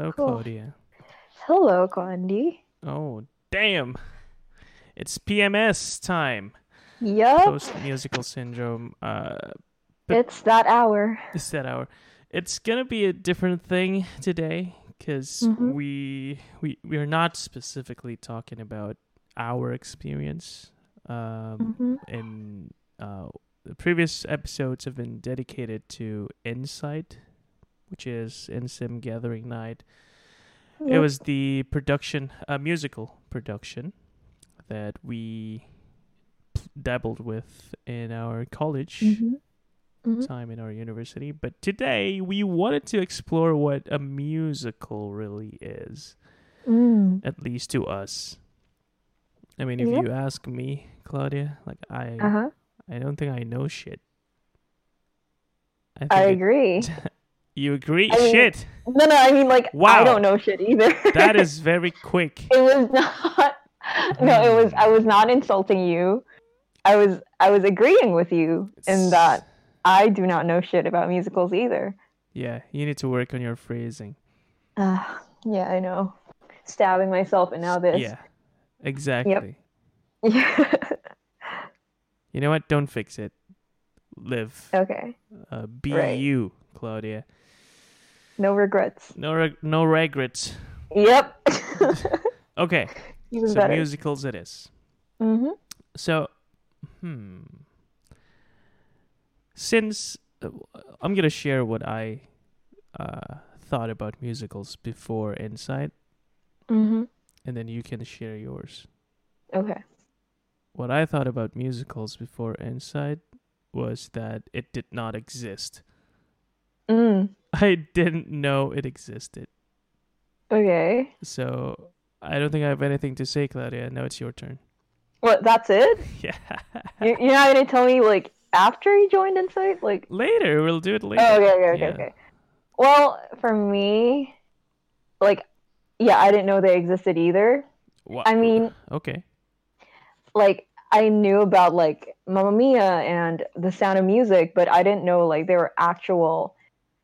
Hello, Cool. Claudia. Hello, Gandhi. Oh, damn. It's PMS time. Yup, Post musical syndrome. Uh, it's that hour. it's that hour. It's gonna be a different thing today because Mhm. we we we are not specifically talking about our experience. Um, hmm in uh, the previous episodes have been dedicated to Insight, which is NSIM Gathering Night. It was the production, a musical production that we dabbled with in our college hmm hmm time in our university. But today we wanted to explore what a musical really is, Mm. at least to us. I mean, if Yeah. you ask me, Claudia, like I, Uh huh. I don't think I know shit. I, I it- agree. you agree? I mean- shit. No, no, I mean like Wow. I don't know shit either. That is very quick. it was not. No, it was. I was not insulting you. I was. I was agreeing with you in that I do not know shit about musicals either. Yeah, you need to work on your phrasing. Uh, yeah, I know. Stabbing myself and now this. Yeah, exactly. Yeah. You know what? Don't fix it. Live. okay. Uh, be Right. you, Claudia. No regrets. No, reg- no regrets. Yep. Okay, Even so better. musicals it is. hmm So, hmm. Since uh, I'm gonna share what I uh, thought about musicals before Insight, hmm and then you can share yours. Okay. What I thought about musicals before Insight was that it did not exist. Mm. I didn't know it existed. Okay. So I don't think I have anything to say, Claudia. Now it's your turn. What? That's it? Yeah. You- You're not gonna tell me like after you joined Insight? Like? later, we'll do it later. Oh, okay, okay, okay, Yeah. okay. Well, for me, like, yeah, I didn't know they existed either. Wha- I mean, okay. like, I knew about like Mamma Mia and The Sound of Music, but I didn't know like they were actual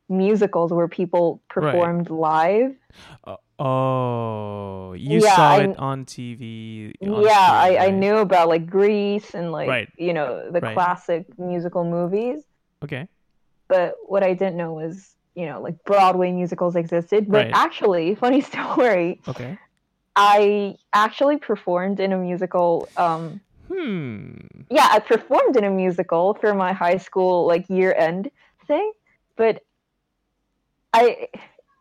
musicals where people Right. performed live. Uh, oh, you Yeah, saw I- it on TV. on yeah, I, screen, I right? knew about like Grease and like Right. you know the Right. classic musical movies. Okay. but what I didn't know was, you know, like Broadway musicals existed. But Right. actually, funny story, Okay. I actually performed in a musical. Um, Hmm. yeah, I performed in a musical for my high school like year end thing. But I,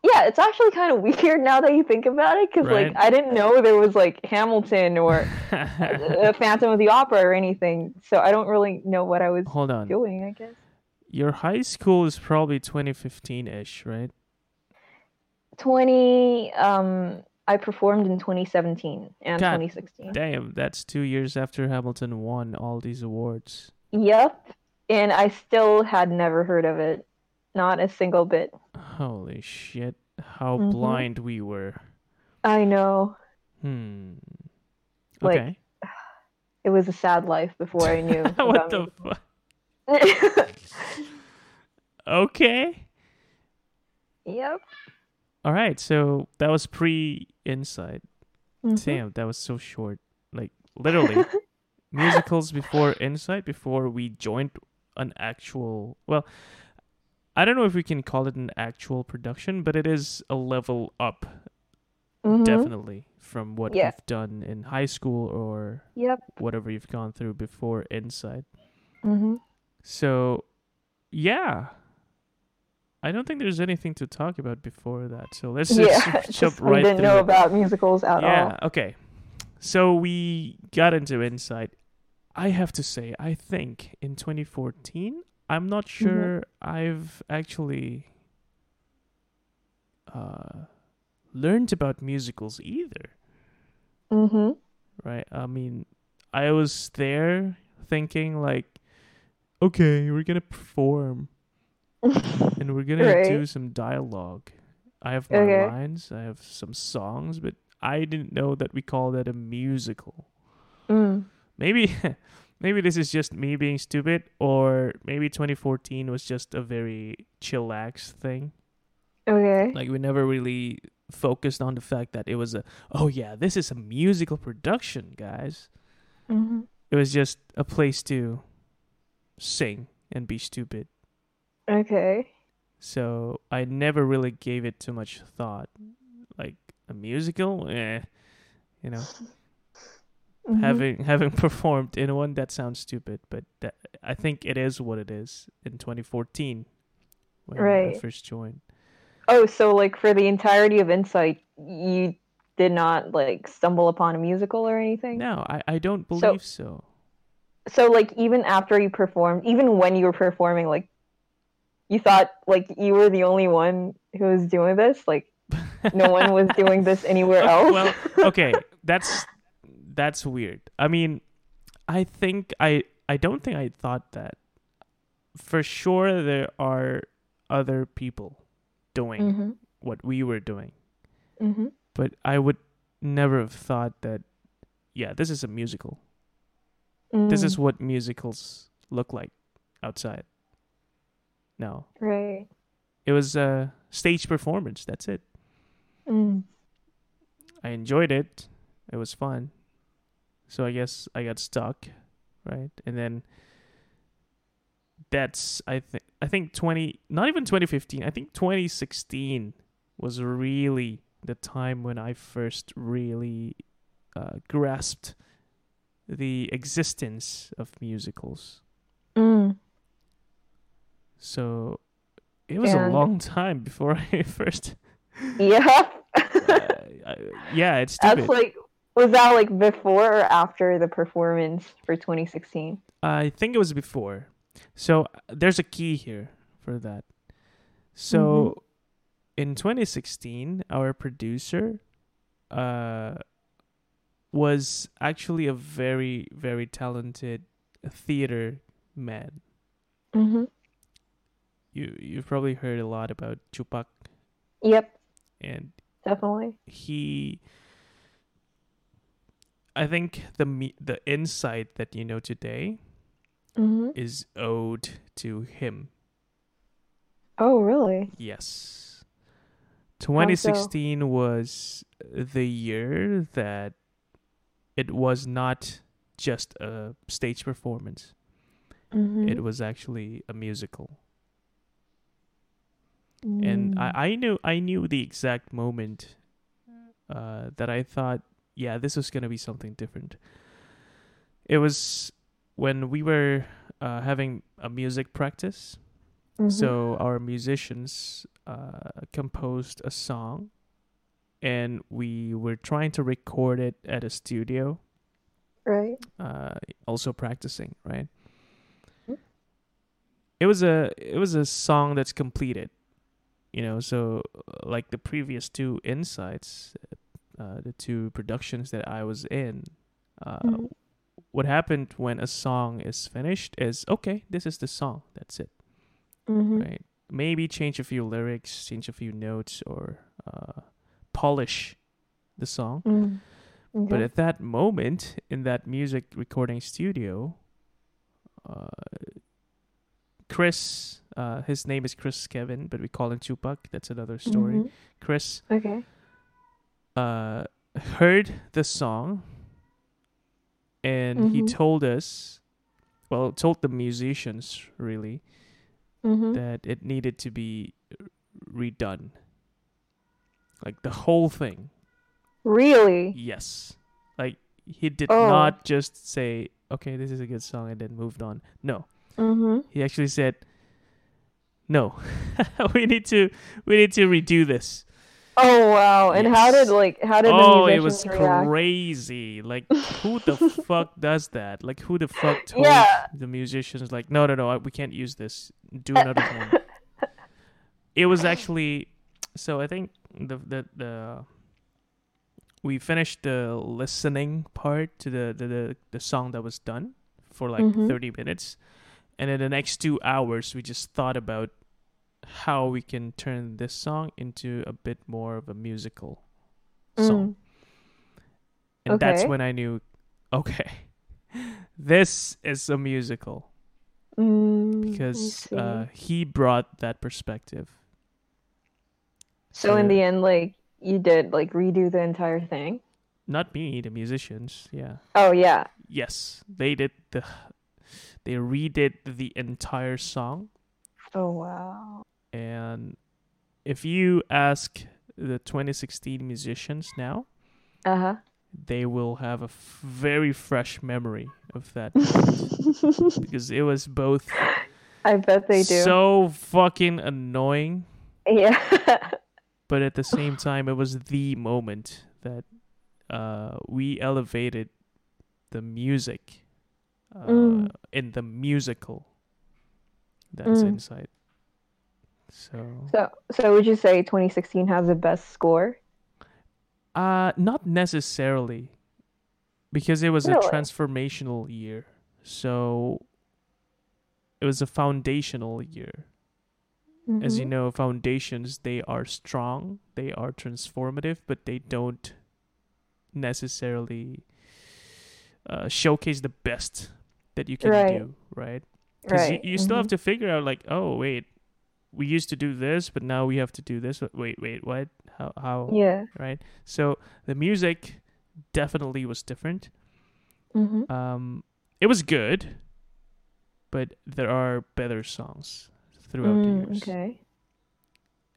yeah, it's actually kind of weird now that you think about it, because Right. like I didn't know there was like Hamilton or uh, Phantom of the Opera or anything, so I don't really know what I was Hold on. doing. I guess Your high school is probably 2015-ish, right? twenty. Um, I performed in 2017 and God 2016. Damn, that's two years after Hamilton won all these awards. Yep. And I still had never heard of it. Not a single bit. Holy shit! How Mhm. blind we were. I know. Hmm. Like, Okay. It was a sad life before I knew. what the fuck? Okay. yep. All right. So that was pre-insight. Mhm. Damn, that was so short. Like literally musicals before Insight, before we joined an actual. Well, I don't know if we can call it an actual production, but it is a level up, Mhm. definitely, from what Yeah. you've done in high school or Yep. whatever you've gone through before Insight. hmm So, yeah. I don't think there's anything to talk about before that. So let's Yeah. just jump right didn't know it. about musicals at yeah okay so we got into insight i have to say i think in 2014 i'm not Mm-hmm. sure i've actually uh learned about musicals either all. hmm right i mean i was there thinking like okay we're gonna perform and we're gonna do some dialogue. I have my Okay. lines, I have some songs, but I didn't know that we call that a musical. mm. Maybe maybe this is just me being stupid or maybe 2014 was just a very chillax thing. Okay. Like we never really focused on the fact that it was a oh yeah this is a musical production guys hmm it was just a place to sing and be stupid Okay. so i never really gave it too much thought like a musical eh you know Mhm. having having performed in one that sounds stupid but that i think it is what it is in 2014 when i first joined Oh, so like for the entirety of Insight, you did not like stumble upon a musical or anything? no i, I don't believe so So like even after you performed, even when you were performing, like you thought like you were the only one who was doing this? Like no one was doing this anywhere else? well, okay, that's that's weird. I mean, I think I I don't think I thought that. For sure, there are other people doing hmm what we were doing, hmm but I would never have thought that. Yeah, this is a musical. This Mm. is what musicals look like outside. No, right. it was a stage performance. That's it. Mm. I enjoyed it. It was fun. So I guess I got stuck, right? And then that's I think I think 20 not even 2015, I think 2016 was really the time when I first really uh, grasped the existence of musicals. Mm. So it was a long time before I first Yeah. uh, yeah, it's stupid. That's like was that like before or after the performance for 2016? I think it was before. So uh, there's a key here for that. So in 2016, our producer uh was actually a very very talented theater man. Mm-hmm. You you've probably heard a lot about Tupac. Yep, and definitely. he I think the me- the insight that you know today Mm-hmm. is owed to him. Oh, really? Yes. 2016 was the year that it was not just a stage performance. Mm-hmm. It was actually a musical. And I, I knew I knew the exact moment uh, that I thought, yeah, this was gonna be something different. It was when we were uh, having a music practice. Mhm. So our musicians uh, composed a song, and we were trying to record it at a studio. right. Uh, also practicing, right? Mhm. It was a it was a song that's completed, you know. So like the previous two insights, uh, the two productions that I was in, uh, Mhm. what happened when a song is finished is okay. This is the song. That's it. Mm-hmm. right? Maybe change a few lyrics, change a few notes, or uh, polish the song. Mm. But Okay. at that moment in that music recording studio, uh, Chris, uh, his name is Chris Kevin, but we call him Tupac. That's another story. Mhm. Chris Okay. Uh, heard the song, and he Mhm. told us, well, told the musicians really Mm-hmm. that it needed to be redone. Like the whole thing. Really? Yes. Like he did Oh. not just say, "Okay, this is a good song," and then moved on. No, Mm-hmm. he actually said, "No, we need to we need to redo this." Oh wow! And how did like how did oh, it was react? crazy! Like who the fuck does that? Like who the fuck told Yeah. the musicians like, "No, no, no, we can't use this. Do another one." it was actually so i think the the the we finished the listening part to the the the, the song that was done for like Mhm. 30 minutes and in the next 2 hours we just thought about how we can turn this song into a bit more of a musical song and that's when i knew okay this is a musical Mm, because uh, he brought that perspective so in the end, like you did like redo the entire thing? Not me, the musicians. Yeah. Oh yeah. Yes, they did the. They redid the entire song, Oh wow. And if you ask the 2016 musicians now, Uh huh. they will have a f- very fresh memory of that because it was both I bet they do. so fucking annoying, yeah. but at the same time, it was the moment that uh, we elevated the music uh, Mm. in the musical that's Mm. inside. So, so so would you say 2016 has the best score? uh, not necessarily because it was a transformational year. So, it was a foundational year. As you Mhm. know, foundations they are strong, they are transformative, but they don't necessarily uh, showcase the best that you can Right. do, right? Because right. you, you still have mhm. to figure out, like, oh wait, we used to do this, but now we have to do this. Wait, wait, what? How? How? Yeah. Right. So the music definitely was different. Mm-hmm. Um, it was good, but there are better songs throughout the years Mm, okay.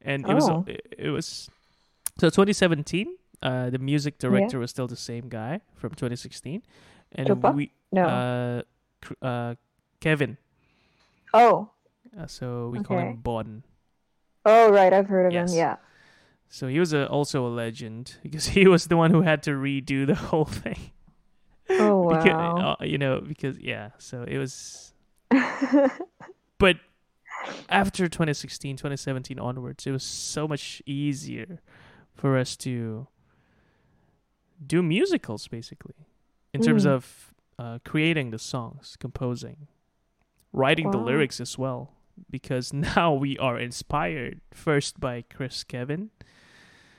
and it was Oh. it, was so 2017 uh the music director was still the same guy from 2016 and Chupa? we No. uh uh kevin oh. Uh, so we call him bon Oh right, I've heard of Yes. him. Yeah. so he was a, also a legend because he was the one who had to redo the whole thing Oh because, wow. uh, you know because yeah so it was but after 2016 2017 onwards it was so much easier for us to do musicals basically in terms Mm. of uh, creating the songs composing writing the lyrics as well because now we are inspired first by chris kevin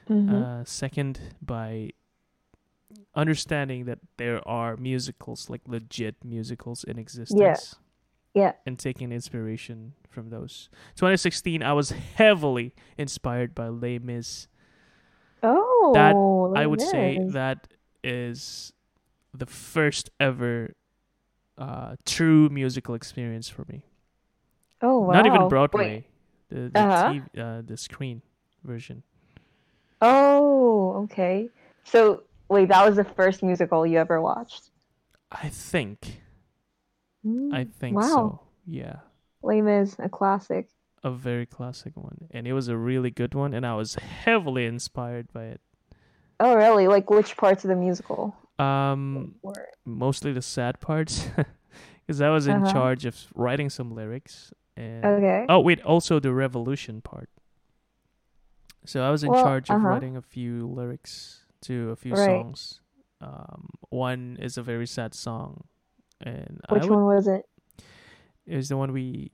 Mhm. uh, second by understanding that there are musicals like legit musicals in existence Yeah. and taking inspiration from those 2016 i was heavily inspired by Les Mis oh. that- i would say that is the first ever uh, true musical experience for me Oh wow. not even Wait. broadway the the, Uh-huh. TV, uh, the screen version Oh, okay. So wait, that was the first musical you ever watched? i think i Mm, think wow. so yeah Les Mis, a classic. a very classic one and it was a really good one and i was heavily inspired by it Oh really? Like which parts of the musical? um mostly the sad parts because i was in Uh-huh. charge of writing some lyrics and Okay. oh wait also the revolution part so i was in Well, charge of uh-huh. writing a few lyrics to a few Right. songs um one is a very sad song and Which would, one was it? it was the one we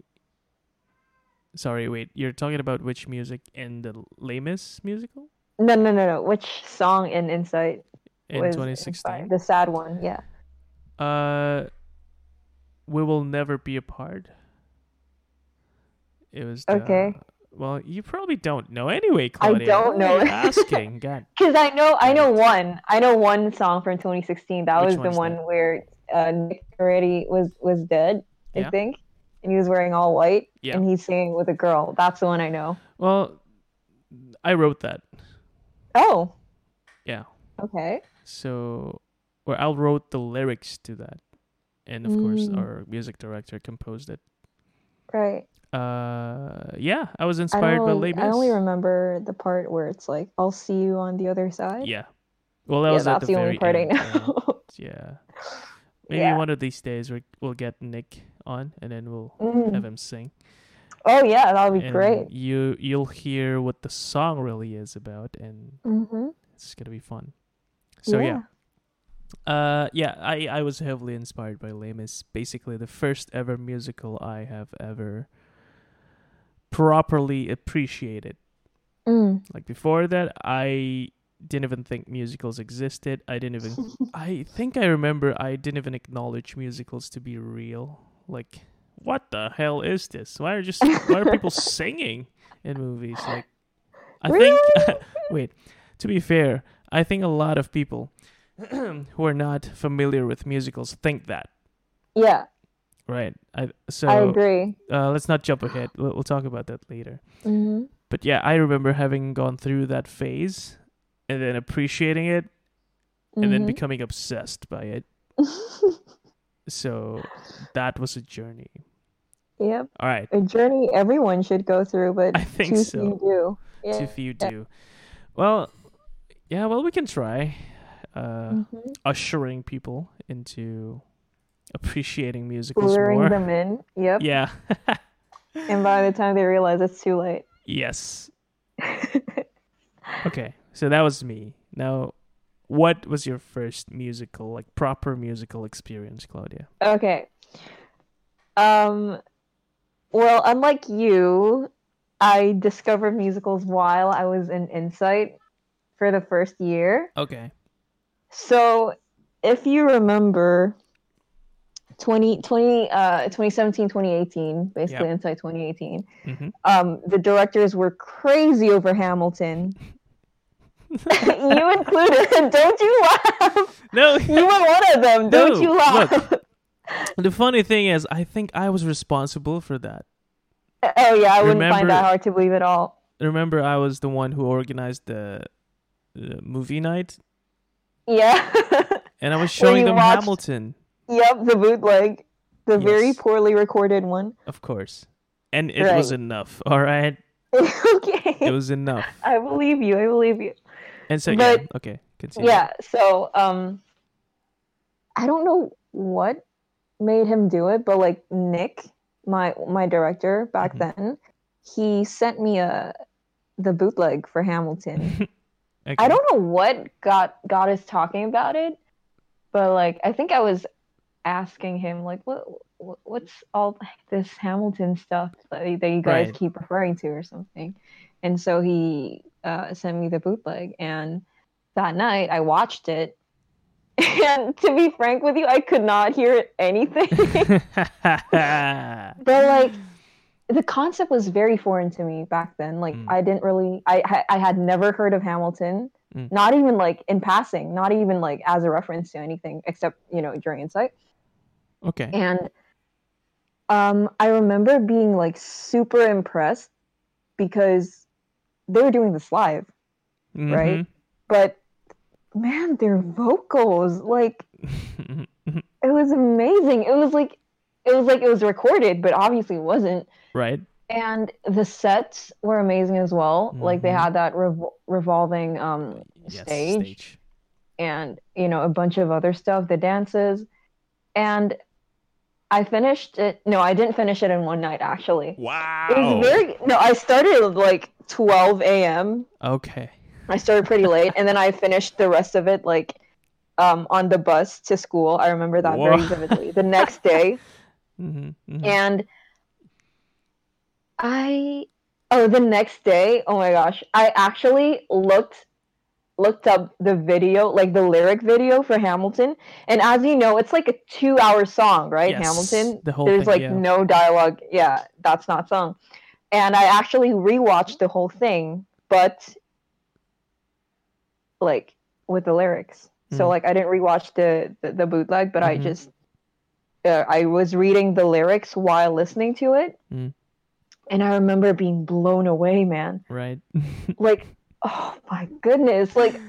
sorry wait you're talking about which music in the Les Mis musical No, no, no, no. Which song in Insight in 2016? The sad one, yeah. Uh, we will never be apart. It was the, Okay. Well, you probably don't know anyway, Claudia. I don't know. asking, God. Because I know, I know one. I know one song from 2016. That Which was the one that? where uh, Nick already was was dead. Yeah. I think, and he was wearing all white, Yeah. and he's singing with a girl. That's the one I know. Well, I wrote that. Oh, Yeah. okay. So, or I wrote the lyrics to that, and of course, Mm. our music director composed it. Right. Uh, yeah, I was I, inspired by don't, Les I only remember the part where it's like, "I'll see you on the other side." Yeah. Well, that Yeah, was at that's the, the very only part end, I yeah. know. Yeah. Maybe Yeah. one of these days we we'll get Nick on, and then we'll Mm. have him sing. Oh yeah, that'll be and great. You you'll hear what the song really is about, and Mm-hmm. it's gonna be fun. So yeah, uh, yeah, I I was heavily inspired by Les Mis. Basically, the first ever musical I have ever properly appreciated. Mm. Like before that, I didn't even think musicals existed. I didn't even. I think I remember I didn't even acknowledge musicals to be real. Like, what the hell is this? Why are just why are people singing in movies? Like, I think. Wait, to be fair, I think a lot of people who are not familiar with musicals think that, Yeah, right? I so I agree. Uh, let's not jump ahead. We'll, we'll talk about that later. hmm But yeah, I remember having gone through that phase and then appreciating it and then Mhm. becoming obsessed by it. So that was a journey. yep, All right. a journey everyone should go through, but I think too so. few do. Yeah. Too few do. Well, yeah, well, we can try uh, Mhm. ushering people into appreciating musicals luring more. them in. Yep. Yeah. And by the time they realize it's too late. yes. Okay. So that was me. Now, what was your first musical, like proper musical experience, Claudia? okay. Um well, unlike you, I discovered musicals while I was in Insight for the first year. Okay. So, if you remember 20, 20 uh 2017 2018 basically Yep. Insight 2018 hmm um the directors were crazy over Hamilton. You included don't you laugh? No. you were one of them don't No, you laugh? The funny thing is, I think I was responsible for that. oh yeah i wouldn't Remember- find that hard to believe at all. Remember, I was the one who organized the, the movie night, yeah and I was showing them watched- Hamilton, yep the bootleg the very poorly recorded one of course, and it was enough. All right, okay it was enough. i believe you i believe you And so, But- yeah, okay, continue. Yeah, so um I don't know what made him do it, but like Nick, my my director back Mhm. then, he sent me a the bootleg for Hamilton. Okay. I don't know what got got us talking about it, but like I think I was asking him like what, what what's all this Hamilton stuff that, that you guys Right. keep referring to or something, and so he uh, sent me the bootleg, and that night I watched it, and to be frank with you, I could not hear anything. but like the concept was very foreign to me back then like Mm. i didn't really i I- had never heard of hamilton Mm. not even like in passing not even like as a reference to anything except you know during insight okay. and um i remember being like super impressed because they were doing this live right? Mhm. but man their vocals like it was amazing it was like it was like it was recorded but obviously it wasn't right. and the sets were amazing as well like they Mhm. had that revol- revolving um Yes. stage, Stage. and you know a bunch of other stuff the dances and i finished it no i didn't finish it in one night actually Wow. it was very no i started at like 12 a.m Okay. i started pretty late and then i finished the rest of it like um on the bus to school i remember that very vividly the next day hmm and i oh the next day oh my gosh i actually looked looked up the video like the lyric video for hamilton and as you know it's like a two hour song right Yes, hamilton the whole there's thing, like yeah. no dialogue yeah that's not sung and i actually rewatched the whole thing but like with the lyrics so Mm. like i didn't rewatch the the, the bootleg but i Mhm. just uh, i was reading the lyrics while listening to it Mm. and i remember being blown away man Right. like oh my goodness like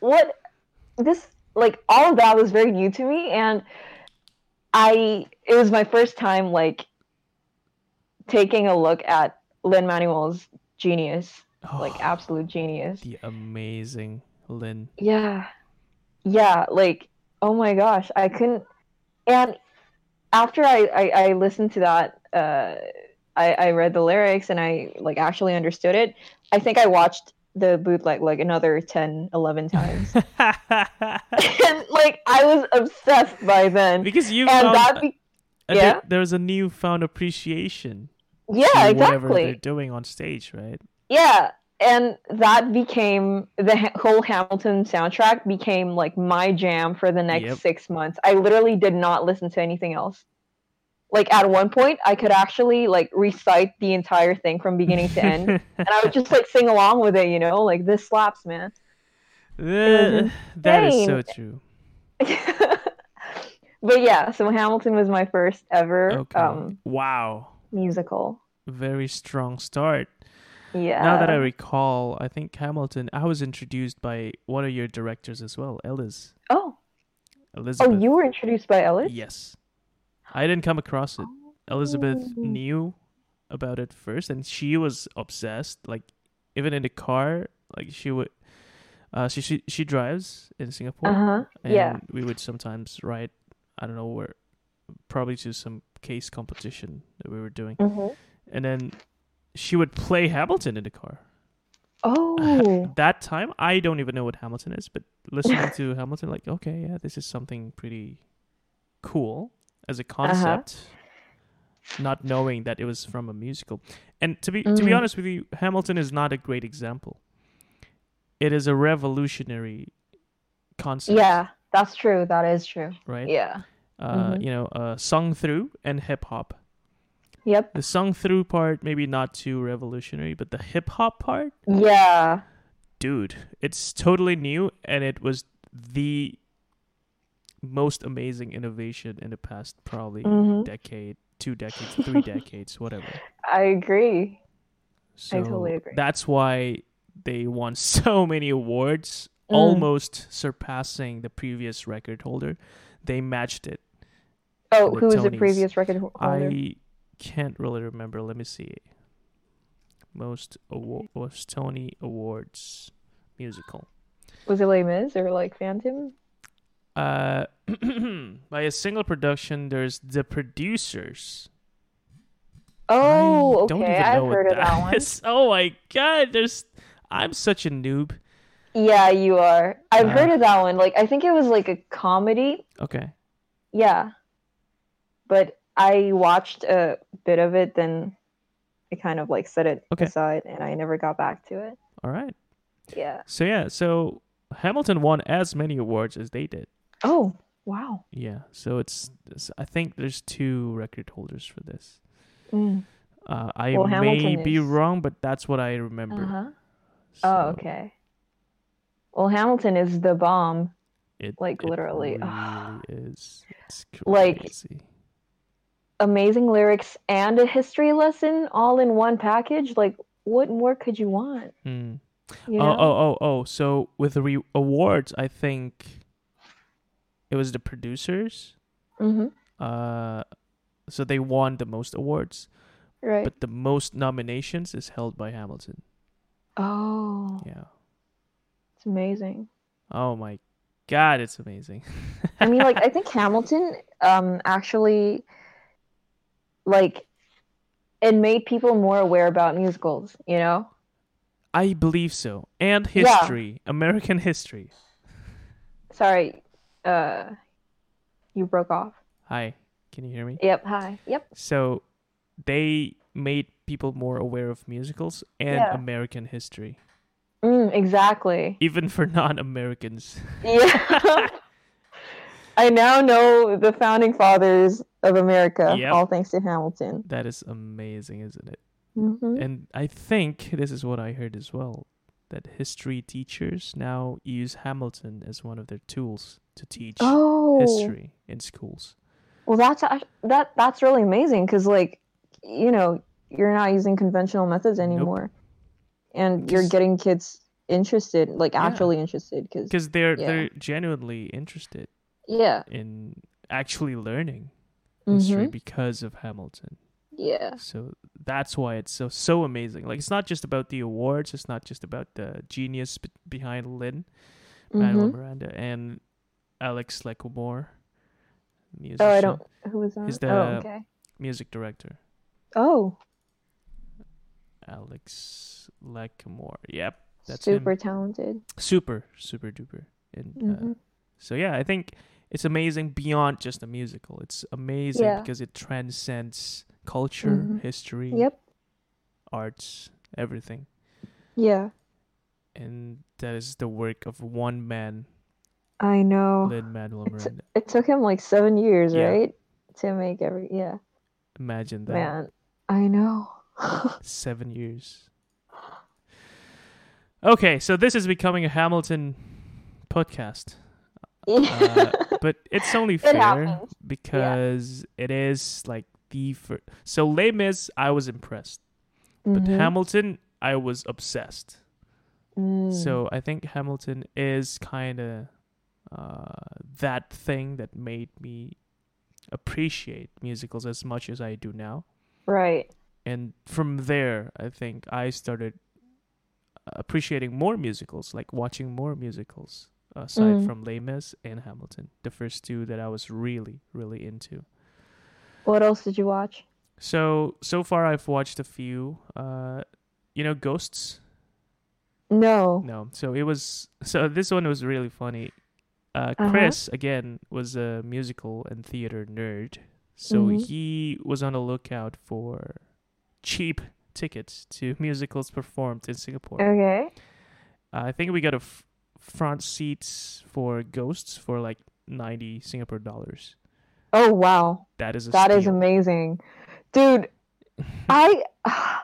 what this like all of that was very new to me and i it was my first time like taking a look at lin manuel's genius like Oh, absolute genius the amazing Lin. yeah yeah like oh my gosh i couldn't and after i i, I listened to that uh I, I read the lyrics and i like actually understood it i think i watched the bootleg like another 10 11 times and like i was obsessed by then because you and found that be- yeah. there, there's a newfound appreciation yeah to whatever they're doing on stage, right? yeah and that became the ha- whole hamilton soundtrack became like my jam for the next Yep. six months i literally did not listen to anything else like at one point i could actually like recite the entire thing from beginning to end and i would just like sing along with it you know like this slaps man Uh, that is so true. but yeah, so Hamilton was my first ever Okay. um wow. musical. Very strong start. Yeah. Now that I recall, I think Hamilton, I was introduced by one of your directors as well, Ellis. oh, Elizabeth. oh, you were introduced by Ellis. Yes. I didn't come across it. Elizabeth Oh. knew about it first and she was obsessed. Like even in the car, like she would uh she she, she drives in Singapore. Uh huh. And Yeah. we would sometimes ride I don't know where probably to some case competition that we were doing. hmm And then she would play Hamilton in the car. Oh. that time I don't even know what Hamilton is, but listening to Hamilton like, okay, yeah, this is something pretty cool as a Uh-huh. concept. Not knowing that it was from a musical. And to be to be Mhm. honest with you, Hamilton is not a great example. It is a revolutionary concept. yeah, that's true. That is true. Right? Yeah. Uh, Mhm. you know, uh, sung through and hip hop. Yep. The sung through part maybe not too revolutionary, but the hip hop part Yeah. dude, it's totally new and it was the most amazing innovation in the past probably Mhm. decade, two decades, three decades, whatever. I agree. So totally agree. That's why they won so many awards, Mm. almost surpassing the previous record holder. They matched it. Oh, who was the previous record holder? I can't really remember. Let me see. Most award, most Tony Awards musical. Was it Les Mis or like Phantom? Uh, by a single production, there's the producers. Oh, I don't okay. even I've heard of that one. is. Oh my god, there's. I'm such a noob. Yeah, you are. I've Uh, heard of that one. Like, I think it was like a comedy. Okay, Yeah. But I watched a bit of it, then I kind of like set it Okay. aside and I never got back to it. all right. Yeah. So yeah, so Hamilton won as many awards as they did. Oh, wow. Yeah, so it's. it's- I think there's two record holders for this. Mm. Uh, I Well, may be is- wrong, but that's what I remember. Uh-huh. So Oh, okay. Well, Hamilton is the bomb. It, Like, it literally, really is. It's Like. Amazing lyrics and a history lesson all in one package. Like, what more could you want? Mm. You oh, oh, oh, oh. So with the re- awards, I think it was the producers. Mm-hmm. Uh, so they won the most awards, Right. but the most nominations is held by Hamilton. oh, Yeah. it's amazing. Oh my God, it's amazing. I mean, like, I think Hamilton um actually like it made people more aware about musicals, you know? I believe so. And Yeah. history, American history. Sorry, uh you broke off. Hi, can you hear me? Yep, hi. Yep. So they made people more aware of musicals and Yeah. American history, Mm, exactly. even for non-Americans. Yeah. I now know the founding fathers of America, Yep. all thanks to Hamilton. That is amazing, isn't it? hmm And I think this is what I heard as well that history teachers now use Hamilton as one of their tools to teach Oh, history in schools. well, that's that that's really amazing because, like, you know, you're not using conventional methods anymore, and you're getting kids interested, like Yeah. actually interested, because Because they're Yeah. they're genuinely interested yeah, in actually learning history hmm because of Hamilton. yeah, So that's why it's so so amazing. Like it's not just about the awards. It's not just about the genius b- behind Lin Manuel hmm Miranda and Alex Lacamoire, musician, Oh, I don't. Who was that? He's the- oh, okay. music director. Oh, Alex Lacamoire. Yep, that's super him. talented. Super, super duper. And uh, hmm so yeah, I think it's amazing beyond just a musical. It's amazing Yeah. because it transcends culture, Mhm. history, Yep. arts, everything. Yeah, And that is the work of one man, I know. Lin Manuel Miranda. It took him like seven years, Yeah. right, to make every. Yeah, Imagine that. man, I know. Seven years. Okay, so this is becoming a Hamilton podcast. Uh, but it's only fair because it is like the first. So Les Mis, I was impressed, but Mhm. Hamilton, I was obsessed. Mm. So I think Hamilton is kind of uh, that thing that made me appreciate musicals as much as I do now. right. And from there, I think I started appreciating more musicals, like watching more musicals aside Mm. from Les Mis and Hamilton, the first two that I was really, really into. What else did you watch? So so far, I've watched a few. Uh, you know, Ghosts. No. No, so it was so this one was really funny. Uh, Uh-huh. Chris again was a musical and theater nerd, so Mhm. he was on the lookout for cheap tickets to musicals performed in Singapore. Okay. Uh, I think we got a f- front seats for Ghosts for like ninety Singapore dollars. Oh wow. That is a That is steal. amazing. Dude, I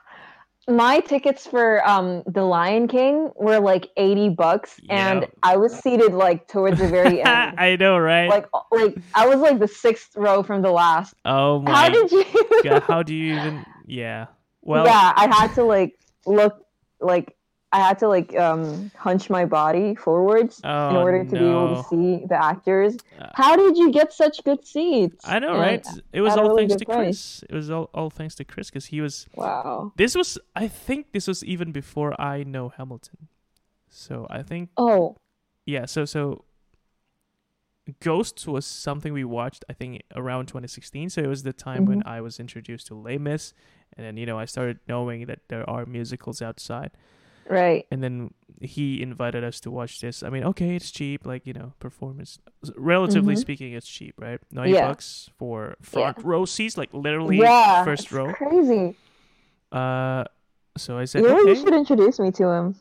my tickets for um The Lion King were like 80 bucks and Yeah. I was seated like towards the very end. I know, right? like like I was like the sixth row from the last. oh my How did you god! How do you even? Yeah. Well, Yeah, I had to like look like I had to like um hunch my body forwards oh, in order to be able to see the actors. Uh, How did you get such good seats? I know, And- right? It was all really thanks to price. Chris. It was all, all thanks to Chris because he was. Wow. This was, I think, this was even before I know Hamilton. So I think, Oh, yeah. So so, Ghosts was something we watched. I think around 2016. So it was the time when Mm-hmm. I was introduced to Les Mis, and then you know I started knowing that there are musicals outside. Right. and then he invited us to watch this. I mean, okay, it's cheap, like you know, performance. Relatively Mhm. speaking, it's cheap, right? Ninety Yeah. bucks for front row seats, like literally Yeah. first row. Crazy. Uh, so I said, You really okay, should introduce me to him.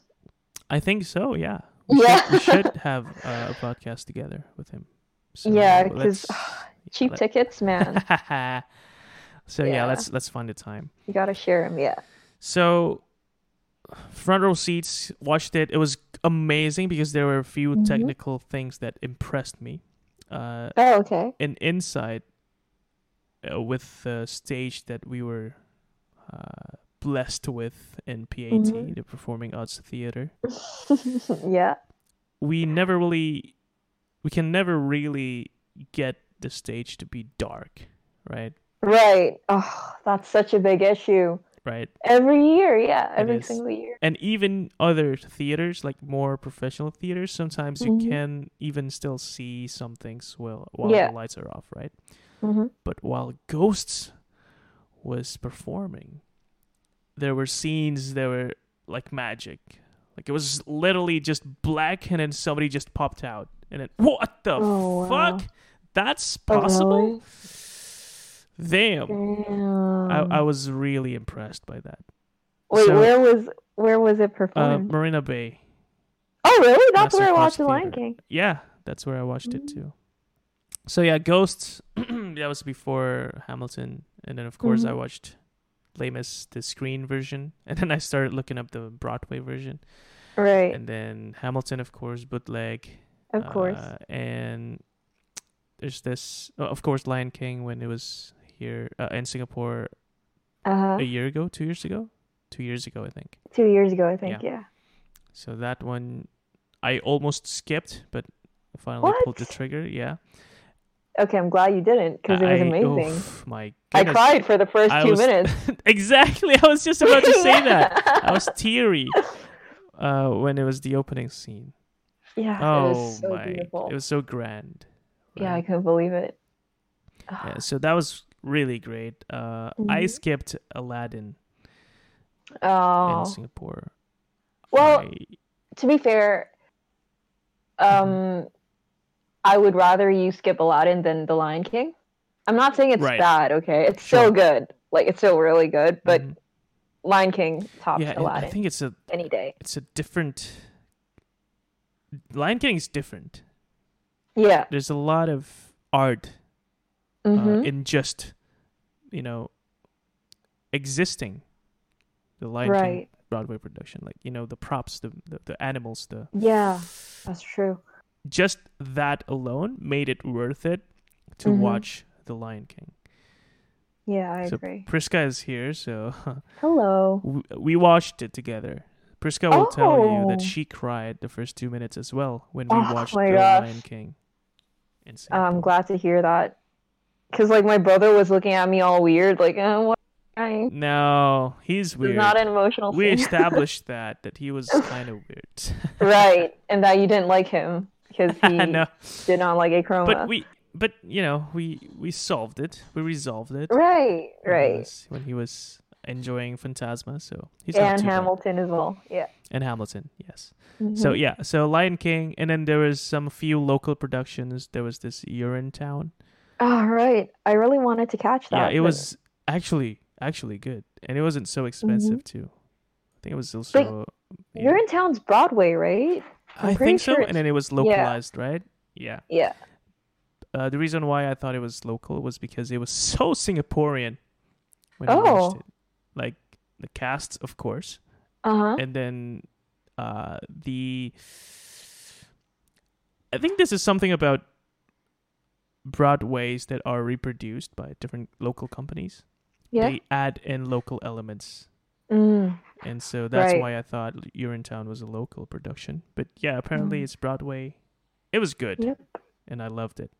I think so. Yeah, we Yeah. should, we should have uh, a podcast together with him. So Yeah, 'cause, let's- Cheap let- tickets, man. so yeah, Yeah. let's let's find a time. you gotta share them. Yeah. So front row seats, watched it. It was amazing because there were a few Mhm. technical things that impressed me. Uh, Oh, okay. and inside, uh, with the stage that we were uh, blessed with in PAT, Mhm. the Performing Arts Theater, yeah. we never really, we can never really get the stage to be dark, right? Right. Oh, that's such a big issue. Right. Every year, yeah, every single year. and even other theaters like more professional theaters sometimes you Mhm. can even still see some things well while Yeah. the lights are off right hmm but while ghosts was performing there were scenes that were like magic like it was literally just black and then somebody just popped out and then what the Oh, wow. fuck that's Oh, possible really? Damn Damn. I, I was really impressed by that Wait, so- where was where was it uh, performed? marina bay oh, really? That's where I watched The Lion King. Yeah, that's where I watched it Mm. too. So yeah, Ghosts. that was before Hamilton, and then of course I Mhm. watched Les Mis, the screen version, and then I started looking up the Broadway version, Right. and then Hamilton, of course, bootleg. of course. uh, and there's this, of course, Lion King when it was here uh, in Singapore Uh huh. a year ago, two years ago, two years ago, I think. Two years ago, I think. Yeah. So that one, I almost skipped, but I finally pulled the trigger. Yeah. Okay, I'm glad you didn't because it was I- amazing. oof, my I cried for the first I two was- minutes. exactly. I was just about to say that. I was teary uh, when it was the opening scene. Yeah, it Oh was so my! beautiful. It was so grand. Yeah, I couldn't believe it. Yeah, so that was really great. Uh, I Mhm. skipped Aladdin Oh, in Singapore. well, I- to be fair, um, I would rather you skip Aladdin than The Lion King. I'm not saying it's Right. bad. Okay, it's Sure. still good. Like it's still really good, but mhm. Lion King tops yeah, and I think it's a any day. it's a different. Lion King is different. Yeah. There's a lot of art uh, hmm in just you know existing the Lion King. Broadway production like you know the props the the, the animals the Yeah, that's true. just that alone made it worth it to Mhm. watch The Lion King. Yeah, I So agree. Priska is here, so Hello. we, we watched it together. Priska will tell you that Oh. she cried the first two minutes as well when we Oh watched The gosh. Lion King. Insane. I'm glad to hear that. Cause like my brother was looking at me all weird, like, uh, what? I No, he's It's weird. not an emotional we established that that he was kind of weird. right, and that you didn't like him because he no, did not like Achroma. but we, but you know, we we solved it. We resolved it. right, when he right, was- When he was enjoying Phantasma, so he's and bad. Hamilton as well. Yeah. and Hamilton, yes. So Mhm. yeah, so Lion King, and then there was some few local productions. There was this Urinetown. Oh, right. I really wanted to catch that. Yeah, it but- was actually actually good, and it wasn't so expensive too. I think it was also. yeah. Urinetown's Broadway, right? I'm I think so, sure and then it was yeah. localized, right? Yeah. Yeah. Uh, the reason why I thought it was local was because it was so Singaporean when I Oh. watched it. Like the cast, of course, Uh huh. and then uh, the. I think this is something about Broadways that are reproduced by different local companies. Yeah. They add in local elements, Mm. and so that's Right. why I thought Urinetown was a local production. But yeah, apparently Mm. it's Broadway. It was good, Yep. and I loved it.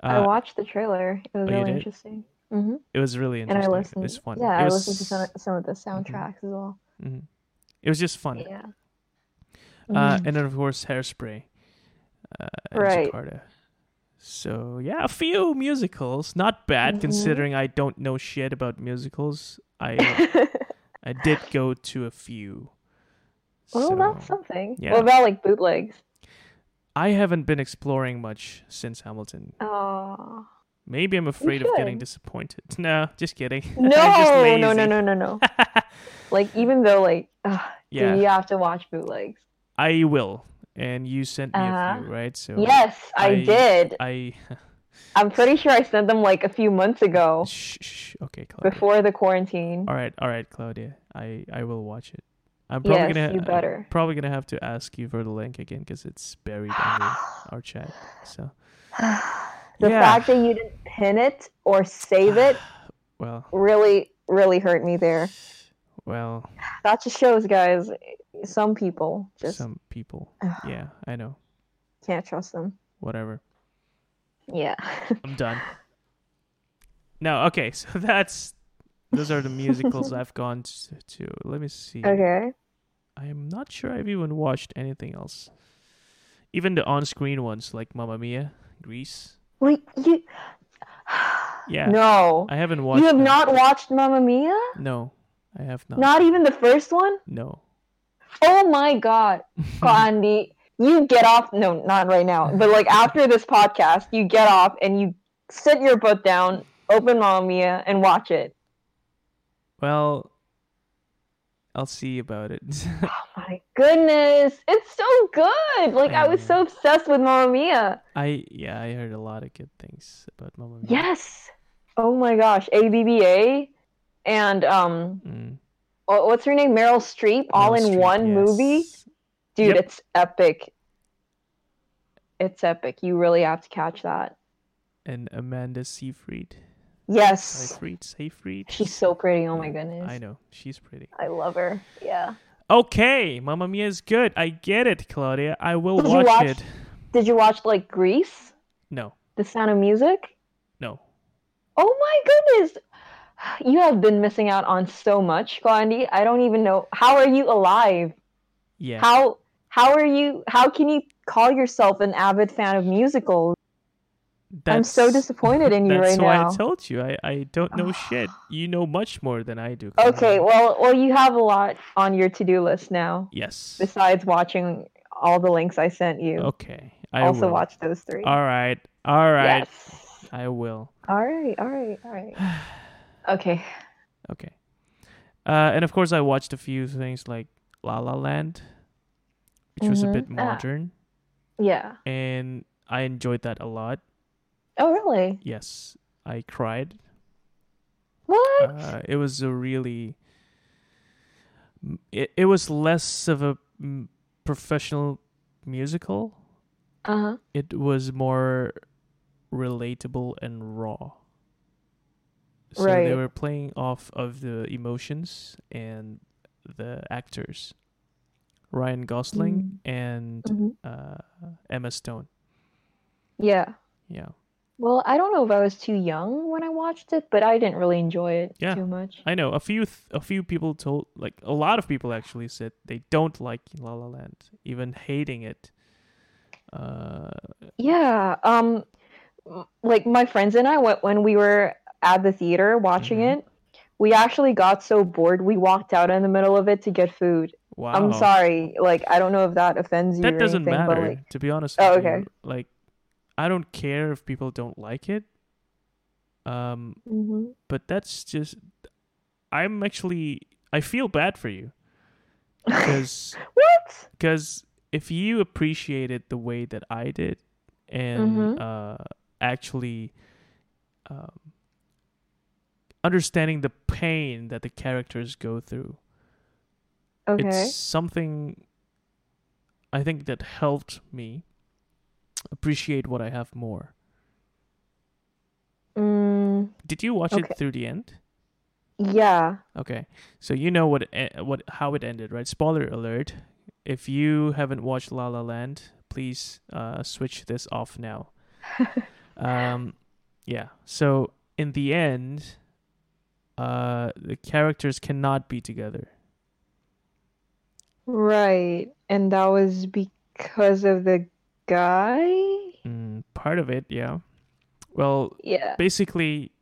I Uh, watched the trailer. It was oh, really interesting. hmm it was really And I interesting. listened. It's fun. Yeah, it I was, listened to some, some of the soundtracks as well. mhm. It was just fun. Yeah. Uh, Mhm. and then of course Hairspray. Uh, Right. Jakarta. So yeah, a few musicals. Not bad Mhm. considering I don't know shit about musicals. I I did go to a few. well, So, that's something. yeah. What about like bootlegs? I haven't been exploring much since Hamilton. Oh. Maybe I'm afraid of getting disappointed. No, just kidding. No, just no, no, no, no, no. like even though like, ugh, Yeah. you have to watch bootlegs? I will. And you sent me a Uh-huh. few, right? So Yes, I, I- did. I I'm pretty sure I sent them like a few months ago shh, shh, okay, Claudia. before the quarantine. All right, all right, Claudia. I I will watch it. I'm probably Yes, gonna you I'm better. probably gonna have to ask you for the link again because it's buried under our chat. So the yeah. fact that you didn't pin it or save it well, really, really hurt me there. well, That just shows, guys, some people just some people. Yeah, I know. can't trust them. Whatever. Yeah. I'm done. No, okay. So that's those are the musicals I've gone to. to. Let me see. okay. I am not sure I've even watched anything else. Even the on-screen ones like Mamma Mia, Grease. Wait, you. Yeah. No. I haven't watched. You have them. not watched Mamma Mia? No, I have not. Not even the first one? No. Oh my god. Andy, you get off. No, not right now. But like after this podcast, you get off and you sit your butt down, open Mamma Mia, and watch it. Well, I'll see about it. Oh my goodness. It's so good. Like I was so obsessed with Mamma Mia. I yeah, I heard a lot of good things about Mamma Mia. Yes. Oh my gosh. ABBA and um Mm. Wha- what's her name? Meryl Streep all in Streep, one movie. Dude, Yep. it's epic. It's epic. You really have to catch that. And Amanda Seyfried. Yes. Seyfried. Seyfried. She's so pretty. Oh my goodness. I know she's pretty. I love her. Yeah. Okay, Mamma Mia is good. I get it, Claudia. I will Did watch, watch- it. Did you watch like Grease? No, The Sound of Music? no. Oh my goodness. You have been missing out on so much, Gandhi. I don't even know. How are you alive? Yeah. How how are you how can you call yourself an avid fan of musicals? I'm so disappointed in you right now. That's why. I told you. I, I don't know shit. You know much more than I do. Okay, well well you have a lot on your to-do list now Yes. besides watching all the links I sent you. Okay. I also will. watch those three. All right. All right. Yes. I will. All right, all right, all right. Okay. Okay. Uh, and of course, I watched a few things like La La Land, which was a Mhm. bit Ah. modern, Yeah. and I enjoyed that a lot. Oh really? Yes, I cried. What? Uh, it was a really. It it was less of a professional musical, Uh huh. it was more relatable and raw. So they were playing off of the emotions and the actors, Ryan Gosling and Mhm. uh, Emma Stone. Yeah. Yeah, Well, I don't know if I was too young when I watched it, but I didn't really enjoy it Yeah. too much. I know a few th- a few people told like a lot of people actually said they don't like La La Land, even hating it. Uh, Yeah. Um, like my friends and I went when we were at the theater watching Mhm. it. We actually got so bored we walked out in the middle of it to get food. wow, I'm sorry. Like I don't know if that offends you that or doesn't anything, matter. like to be honest, Oh, with you. okay. Like, I don't care if people don't like it. Um, Mhm. but that's just I'm actually I feel bad for you because what? because if you appreciated the way that I did and Mhm. uh, actually um, understanding the pain that the characters go through, Okay. it's something I think that helped me appreciate what I have more. Mm, Did you watch Okay. it through the end? yeah. Okay, so you know what e- what how it ended, right? Spoiler alert: if you haven't watched La La Land, please uh, switch this off now. um, yeah. So in the end, uh, the characters cannot be together. Right. And that was because of the guy? Mm, part of it, yeah. Well, Yeah. basically,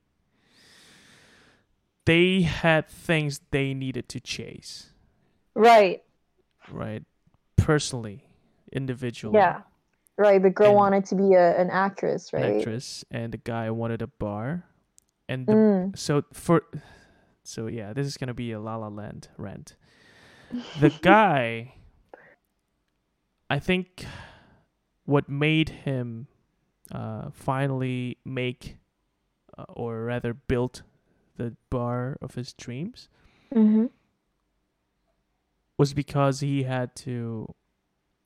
they had things they needed to chase, Right. right? Personally, individually. Yeah. Right. The girl And- wanted to be a, an actress, an right? actress and the guy wanted a bar and the, Mm. so for so yeah this is gonna be a la la land rant. The guy i think what made him uh, finally make uh, or rather built the bar of his dreams hmm was because he had to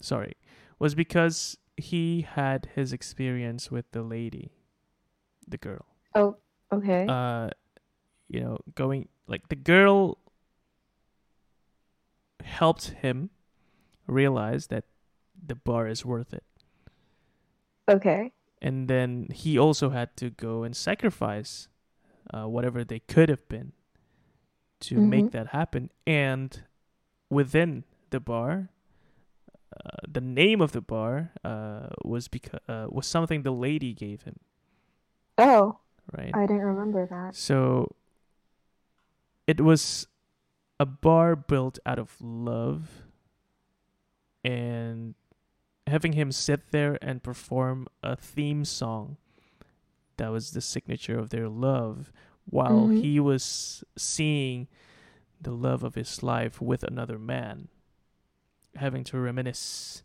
sorry was because he had his experience with the lady the girl. Oh, okay. uh you know going like the girl helped him realize that the bar is worth it okay. and then he also had to go and sacrifice uh, whatever they could have been to make Mhm. that happen and within the bar uh, the name of the bar uh, was because uh, was something the lady gave him Oh, right I didn't remember that. So it was a bar built out of love and having him sit there and perform a theme song that was the signature of their love while Mhm. he was seeing the love of his life with another man having to reminisce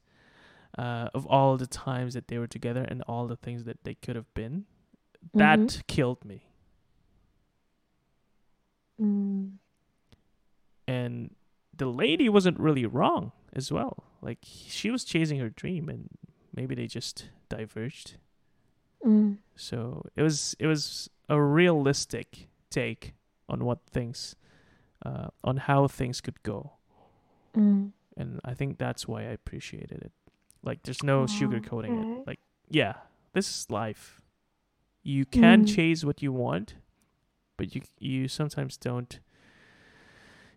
uh, of all the times that they were together and all the things that they could have been that Mhm. killed me Mm. and the lady wasn't really wrong as well. Like she was chasing her dream, and maybe they just diverged. Mm. So it was it was a realistic take on what things, uh, on how things could go, Mm. and I think that's why I appreciated it. Like there's no Oh, sugarcoating okay. it. Like yeah, this is life. You can Mm. chase what you want, but you you sometimes don't.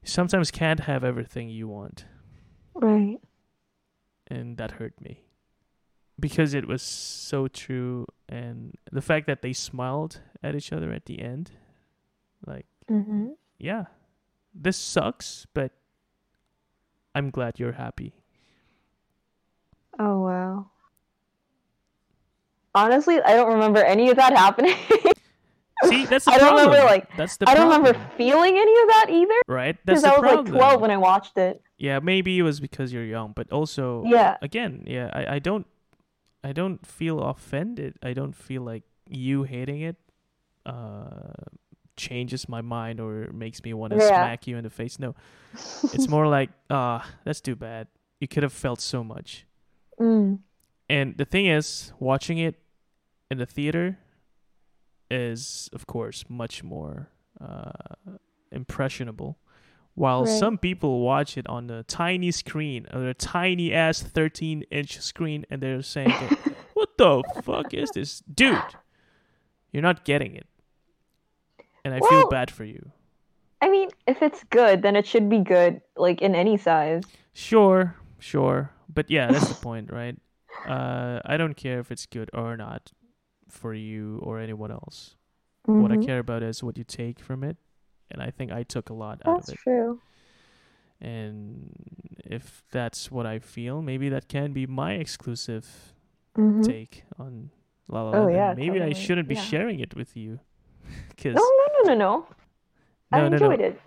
You sometimes can't have everything you want. Right. and that hurt me because it was so true and the fact that they smiled at each other at the end like Mm-hmm. yeah this sucks but i'm glad you're happy Oh wow. Honestly, I don't remember any of that happening. see that's the I don't remember, like, that's the I don't problem, remember feeling any of that either right that's because the I was problem like 12 when I watched it. yeah maybe it was because you're young but also Yeah. again yeah I, I don't i don't feel offended i don't feel like you hating it uh changes my mind or makes me want to Yeah. smack you in the face no it's more like ah that's too bad you could have felt so much Mm. And the thing is, watching it in the theater is, of course, much more uh, impressionable. While Right. some people watch it on a tiny screen, or a tiny ass 13 inch screen, and they're saying, What the fuck is this? Dude, you're not getting it. And I feel bad for you. I mean, if it's good, then it should be good, like in any size. Sure, sure. But yeah, that's the point, right? Uh, I don't care if it's good or not for you or anyone else. What I Mhm. care about is what you take from it. And I think I took a lot out of it. That's true. And if that's what I feel, maybe that can be my exclusive Mhm. take on La La Oh, Land. and yeah, maybe I shouldn't be Yeah. sharing it with you. Because No, no, no, no, no. I no, no, no. enjoyed it.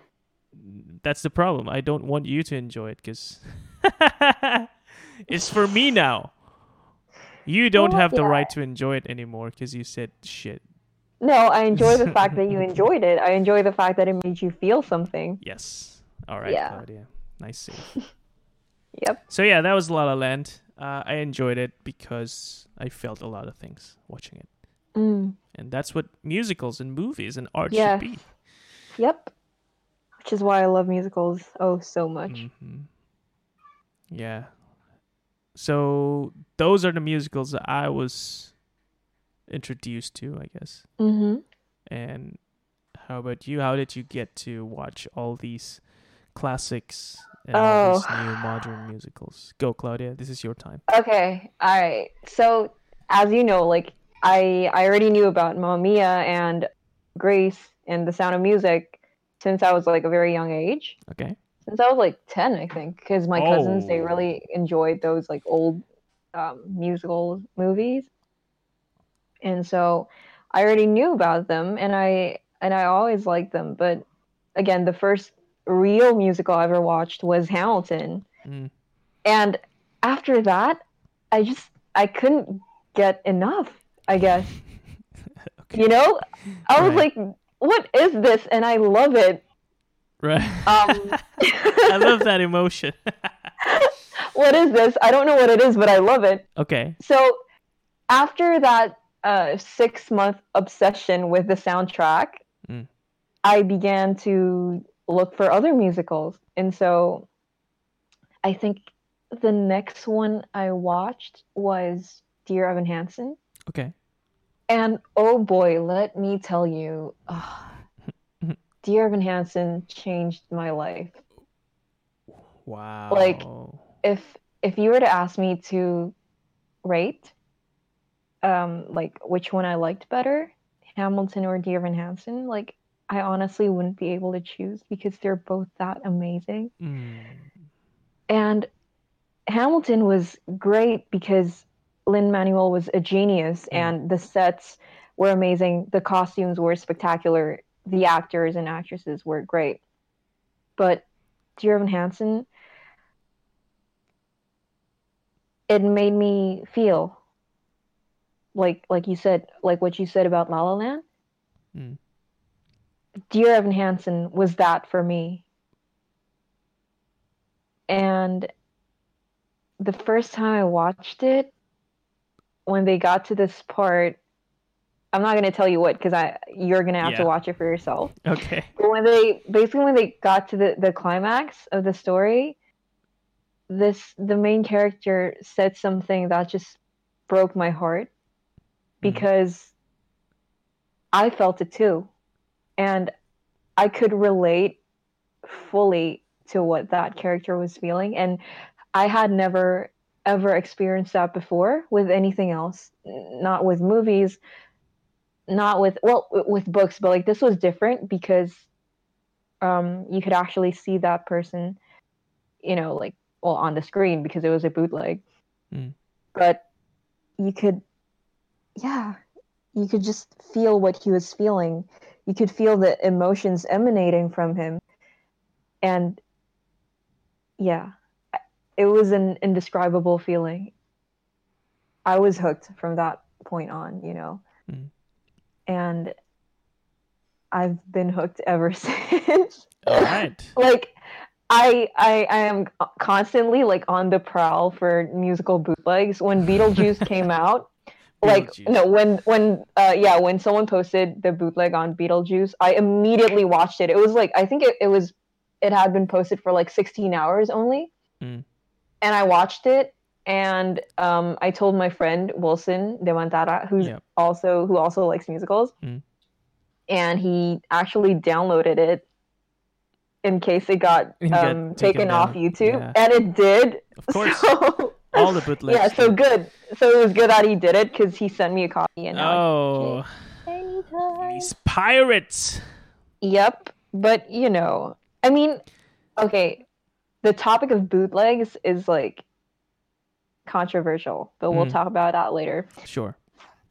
that's the problem. I don't want you to enjoy it because it's for me now. You don't have the right to enjoy it anymore because you said shit. No, I enjoy the fact that you enjoyed it. I enjoy the fact that it made you feel something. Yes. All right, Yeah. Claudia. Nice save. Yep. So yeah, that was La La Land. Uh, I enjoyed it because I felt a lot of things watching it, Mm. and that's what musicals and movies and art Yes. should be. Yep. Which is why I love musicals oh so much. hmm Yeah. So those are the musicals that I was introduced to, I guess. Mm-hmm. And how about you? How did you get to watch all these classics and all these Oh. new modern musicals? Go, Claudia. This is your time. Okay. All right. So, as you know, like I I already knew about Mamma Mia and Grease and The Sound of Music since I was like a very young age. Okay. Since I was like 10, I think, because my cousins they Oh. really enjoyed those like old um, musical movies. And so I already knew about them and I and I always liked them, but again, the first real musical I ever watched was Hamilton. Mm. And after that, I just I couldn't get enough, I guess. okay. You know? I was Right. like, what is this? And I love it. Right. Um I love that emotion. what is this? I don't know what it is, but I love it. okay. So after that uh, six month obsession with the soundtrack, Mm. I began to look for other musicals. And so I think the next one I watched was Dear Evan Hansen. Okay. And oh boy, let me tell you, Dear Evan Hansen changed my life. Wow. Like- if if you were to ask me to rate um like which one I liked better, Hamilton or Dear Evan Hansen, like I honestly wouldn't be able to choose because they're both that amazing. Mm. And Hamilton was great because Lin Manuel was a genius Mm. and the sets were amazing, the costumes were spectacular, the actors and actresses were great. But Dear Evan Hansen, it made me feel like like you said, like what you said about La La Land. Mm. Dear Evan Hansen was that for me. And the first time I watched it, when they got to this part, I'm not gonna tell you what because I you're gonna have Yeah. to watch it for yourself. Okay. But when they basically when they got to the, the climax of the story, this the main character said something that just broke my heart Mhm. because I felt it too. And I could relate fully to what that character was feeling. And I had never ever experienced that before with anything else, not with movies, not with well with books but like this was different because um you could actually see that person you know like well on the screen because it was a bootleg. Mm. but you could yeah you could just feel what he was feeling. You could feel the emotions emanating from him. And yeah it was an indescribable feeling. I was hooked from that point on you know. Mm. And i've been hooked ever since All right. like I, I I am constantly like on the prowl for musical bootlegs. When Beetlejuice came out, like no, when when uh yeah, when someone posted the bootleg on Beetlejuice, I immediately watched it. It was like I think it, it was it had been posted for like 16 hours only. Mm. And I watched it and um I told my friend Wilson de Mantara, who's Yep. also who also likes musicals. Mm. And he actually downloaded it in case it got um, taken taken off. YouTube, Yeah. and it did. Of course, So, all the bootlegs. yeah, so good. So it was good that he did it because he sent me a copy. And Oh, these pirates. Yep, but you know, I mean, okay, the topic of bootlegs is like controversial, but we'll Mm. talk about that later. Sure.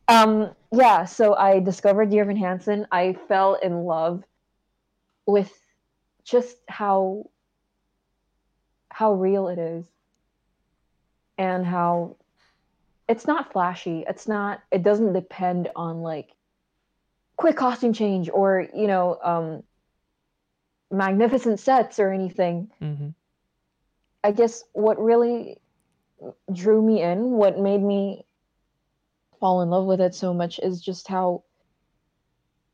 Um, yeah, so I discovered Dear Evan Hansen. I fell in love with just how how real it is and how it's not flashy. It's not it doesn't depend on like quick costume change or, you know, um magnificent sets or anything. hmm I guess what really drew me in, what made me fall in love with it so much is just how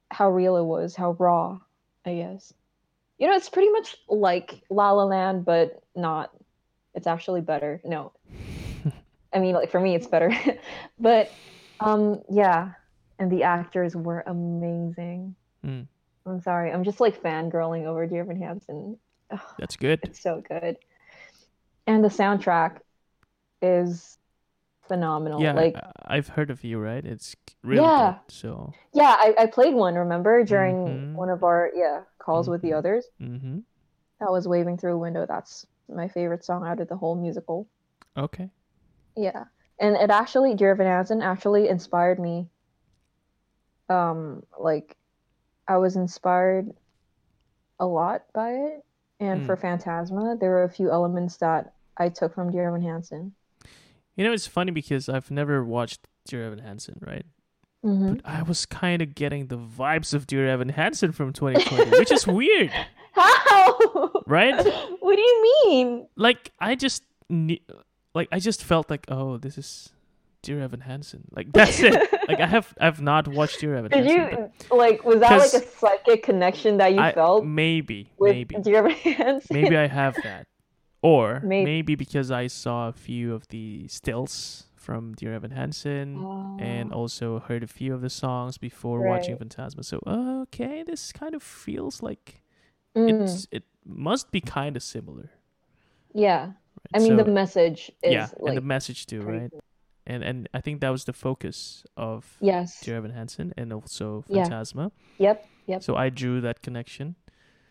how real it was, how raw, I guess. You know, it's pretty much like La La Land, but not. It's actually better. No. I mean, like for me it's better. but um yeah, and the actors were amazing. Mm. I'm sorry. I'm just like fangirling over Dear Evan Hansen. That's good. it's so good. And the soundtrack is phenomenal. Yeah, like I've heard of you, right? It's really Yeah. good. So, yeah, I, I played one, remember, during Mhm. one of our yeah, calls with the Mhm. others. hmm That was Waving Through a Window. That's my favorite song out of the whole musical. okay. Yeah. And it actually Dear Evan Hansen actually inspired me. Um, like I was inspired a lot by it. And Mm. for Phantasma, there were a few elements that I took from Dear Evan Hansen. You know, it's funny because I've never watched Dear Evan Hansen, right? hmm But I was kind of getting the vibes of Dear Evan Hansen from 2020, which is weird, How? right? what do you mean? Like, I just, ne- like, I just felt like, oh, this is Dear Evan Hansen. Like, that's it. Like, I have, I've not watched Dear Evan Did Hansen. you like? Was that like a psychic connection that you I, felt maybe, maybe. Dear Evan Hansen? maybe I have that, or Maybe. maybe. because I saw a few of the stills from Dear Evan Hansen, and Oh, also heard a few of the songs before watching Phantasma. So okay, this kind of feels like mm, it's it must be kind of similar. yeah. I mean, So, the message is yeah, like and the message too, right? good. And and I think that was the focus of Yes. Dear Evan Hansen and also Yeah. Phantasma. Yep. Yep. So I drew that connection.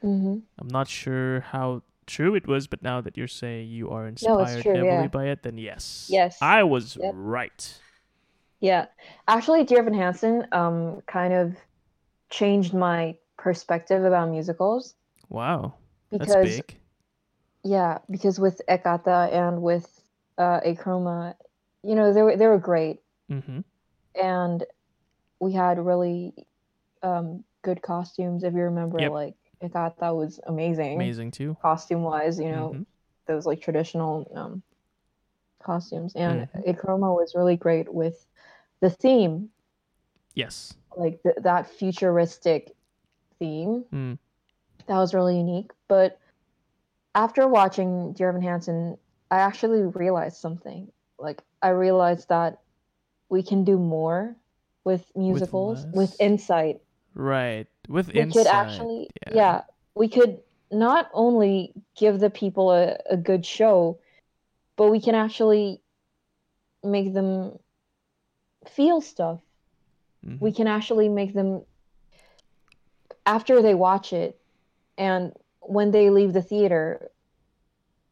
hmm I'm not sure how true it was, but now that you're saying you are No, inspired true, heavily yeah. by it, then yes. Yes. I was Yep. right. Yeah. Actually, Dear Evan Hansen um kind of changed my perspective about musicals Wow. That's because big. yeah, because with Ekata and with uh Achroma, you know, they were they were great. Mm-hmm. and we had really um, good costumes. If you remember, Yep. like I thought that was amazing, Amazing too. costume wise. You know, Mhm. those like traditional um, costumes, and Mhm. Achroma was really great with the theme, Yes. like th- that futuristic theme. Mm. That was really unique. But after watching Dear Evan Hansen, I actually realized something. Like I realized that we can do more with musicals with, less? insight. Right. With We insight. could actually, yeah. yeah. we could not only give the people a, a good show, but we can actually make them feel stuff. Mhm. We can actually make them after they watch it and when they leave the theater,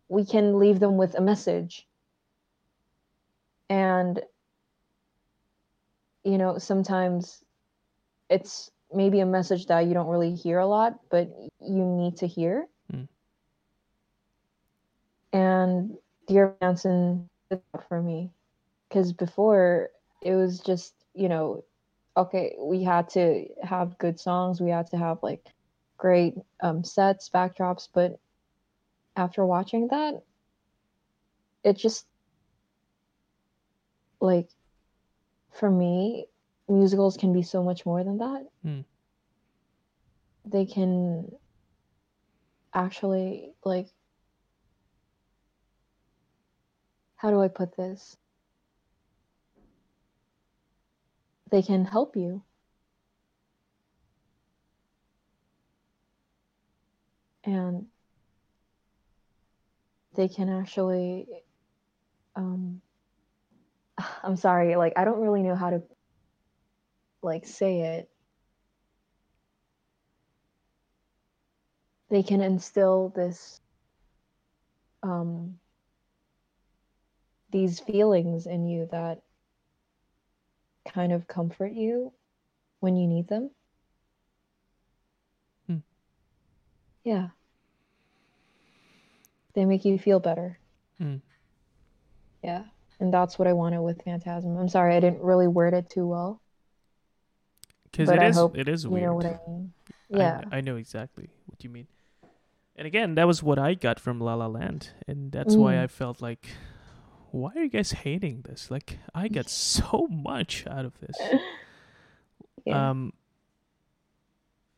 we can leave them with a message. And you know, sometimes it's maybe a message that you don't really hear a lot, but you need to hear. Mm. And Dear Manson did that for me. Because before it was just, you know, okay, we had to have good songs, we had to have like great um, sets, backdrops, but after watching that, it just like for me, musicals can be so much more than that. Hmm. They can actually like how do I put this? They can help you. And they can actually um I'm sorry, like I don't really know how to like say it. They can instill this um these feelings in you that kind of comfort you when you need them. Hmm. Yeah. They make you feel better. Hmm. Yeah. And that's what I wanted with Phantasm. I'm sorry I didn't really word it too well. Because it I is it is You weird. know what I mean? Yeah. I, know exactly what you mean. And again, that was what I got from La La Land, and that's why Mm. I felt like, why are you guys hating this? Like, I got so much out of this. yeah. Um,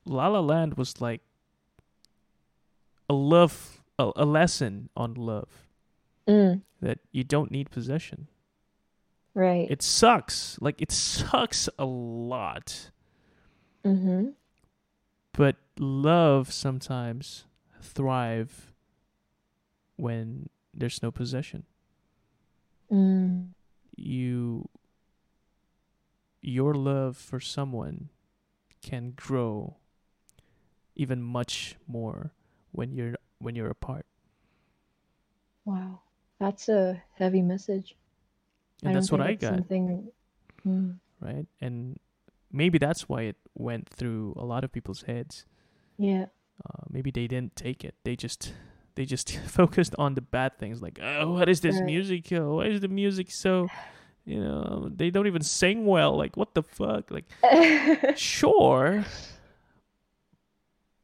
La La Land was like a love, a, a lesson on love Mm, that you don't need possession. right. It sucks. Like it sucks a lot. Mm-hmm. But love sometimes thrive when there's no possession. Mm, You your love for someone can grow even much more when you're when you're apart. wow. That's a heavy message. And I that's what I got, Something. Mm, right? And maybe that's why it went through a lot of people's heads. yeah. Uh, maybe they didn't take it. They just they just focused on the bad things, like oh, what is this Right. music? Oh, why is the music so? You know, they don't even sing well. Like what the fuck? Like sure,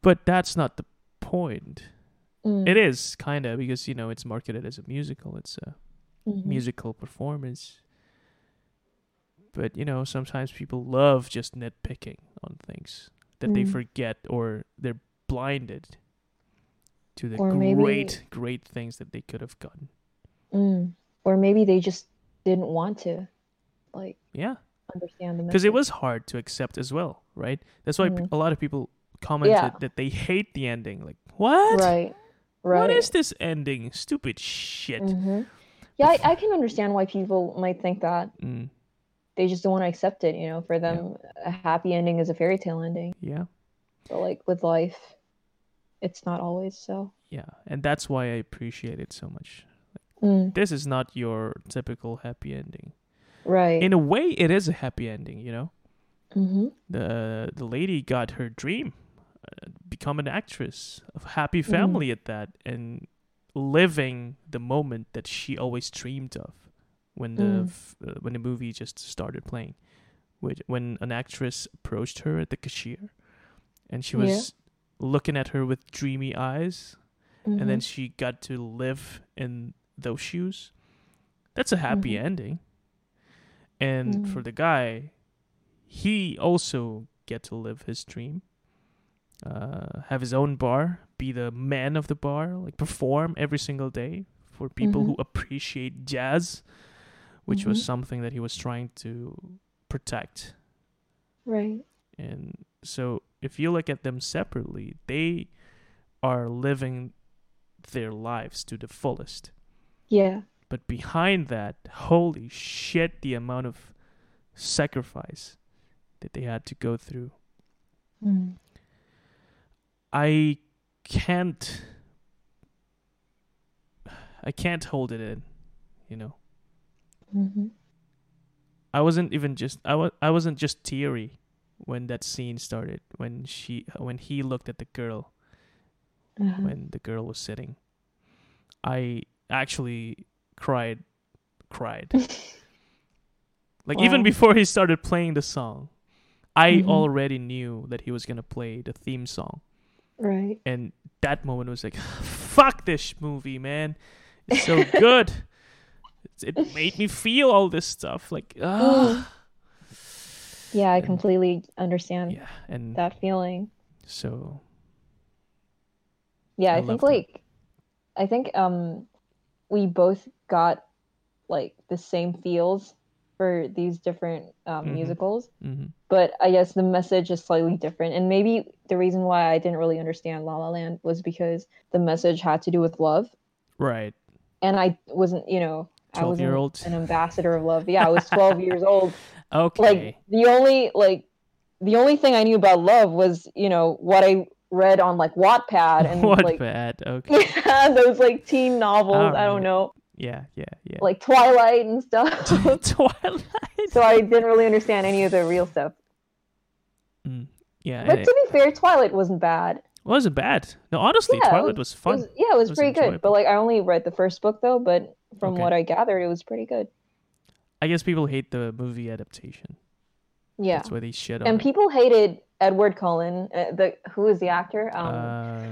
but that's not the point. Mm, It is kind of because you know it's marketed as a musical. It's a mhm. musical performance. But you know, sometimes people love just nitpicking on things that they Mm. forget or they're blinded to the Or maybe- great, great things that they could have gotten. Mm. Or maybe they just didn't want to, like, Yeah, understand the because it was hard to accept as well, right? That's why Mhm. a lot of people commented Yeah. that they hate the ending. Like, what? right. Right. What is this ending? Stupid shit. hmm Yeah, I, I can understand why people might think that. Mm, They just don't want to accept it. You know, for them, a happy ending is a fairy tale ending. yeah. But like with life, it's not always so. Yeah, and that's why I appreciate it so much. Mm, This is not your typical happy ending. right. In a way, it is a happy ending. You know, hmm the the lady got her dream, uh, become an actress, a happy Mm. family at that, and living the moment that she always dreamed of when the Mm. f- uh, when the movie just started playing. Which, when an actress approached her at the cashier, and she was Yeah. looking at her with dreamy eyes, and then Mhm. she got to live in those shoes. That's a happy Mhm. ending. And for Mm. the guy, he also get to live his dream. Uh, have his own bar, be the man of the bar, like perform every single day for people who Mhm. appreciate jazz, which was Mhm. something that he was trying to protect. right. And so if you look at them separately, they are living their lives to the fullest. Yeah. But behind that, holy shit, the amount of sacrifice that they had to go through. Mm. I can't I can't hold it in, you know. Hmm I wasn't even just I was I wasn't just teary when that scene started when she when he looked at the girl Uh-huh. when the girl was sitting. I actually cried, cried. like even before he started playing the song, I Mhm. already knew that he was gonna play the theme song, Right. and that moment was like, fuck this movie, man. It's so good. It made me feel all this stuff. Like, ah. Yeah, I And- completely understand yeah. And that feeling. so, Yeah, I I, think like I think um we both got like the same feels for these different um, Mhm. musicals, mhm. but I guess the message is slightly different. And maybe the reason why I didn't really understand La La Land was because the message had to do with love, right. and I wasn't, you know, 12 wasn't year old. an ambassador of love. Yeah, I was 12 years old. Okay. Like the only like the only thing I knew about love was, you know, what I read on like Wattpad and what like? Okay. yeah, those like teen novels. I don't know, Yeah, yeah, yeah. like Twilight and stuff. Twilight. so I didn't really understand any of the real stuff. Mm, yeah, But and to be fair, Twilight wasn't bad. wasn't bad. No, honestly, Yeah, Twilight was It fun. was, yeah, it was, was pretty good. But like, I only read the first book though. But from Okay. what I gathered, it was pretty good. I guess people hate the movie adaptation. Yeah, That's why they shit on and it. people hated Edward Cullen. Uh, the who is the actor? Um, uh,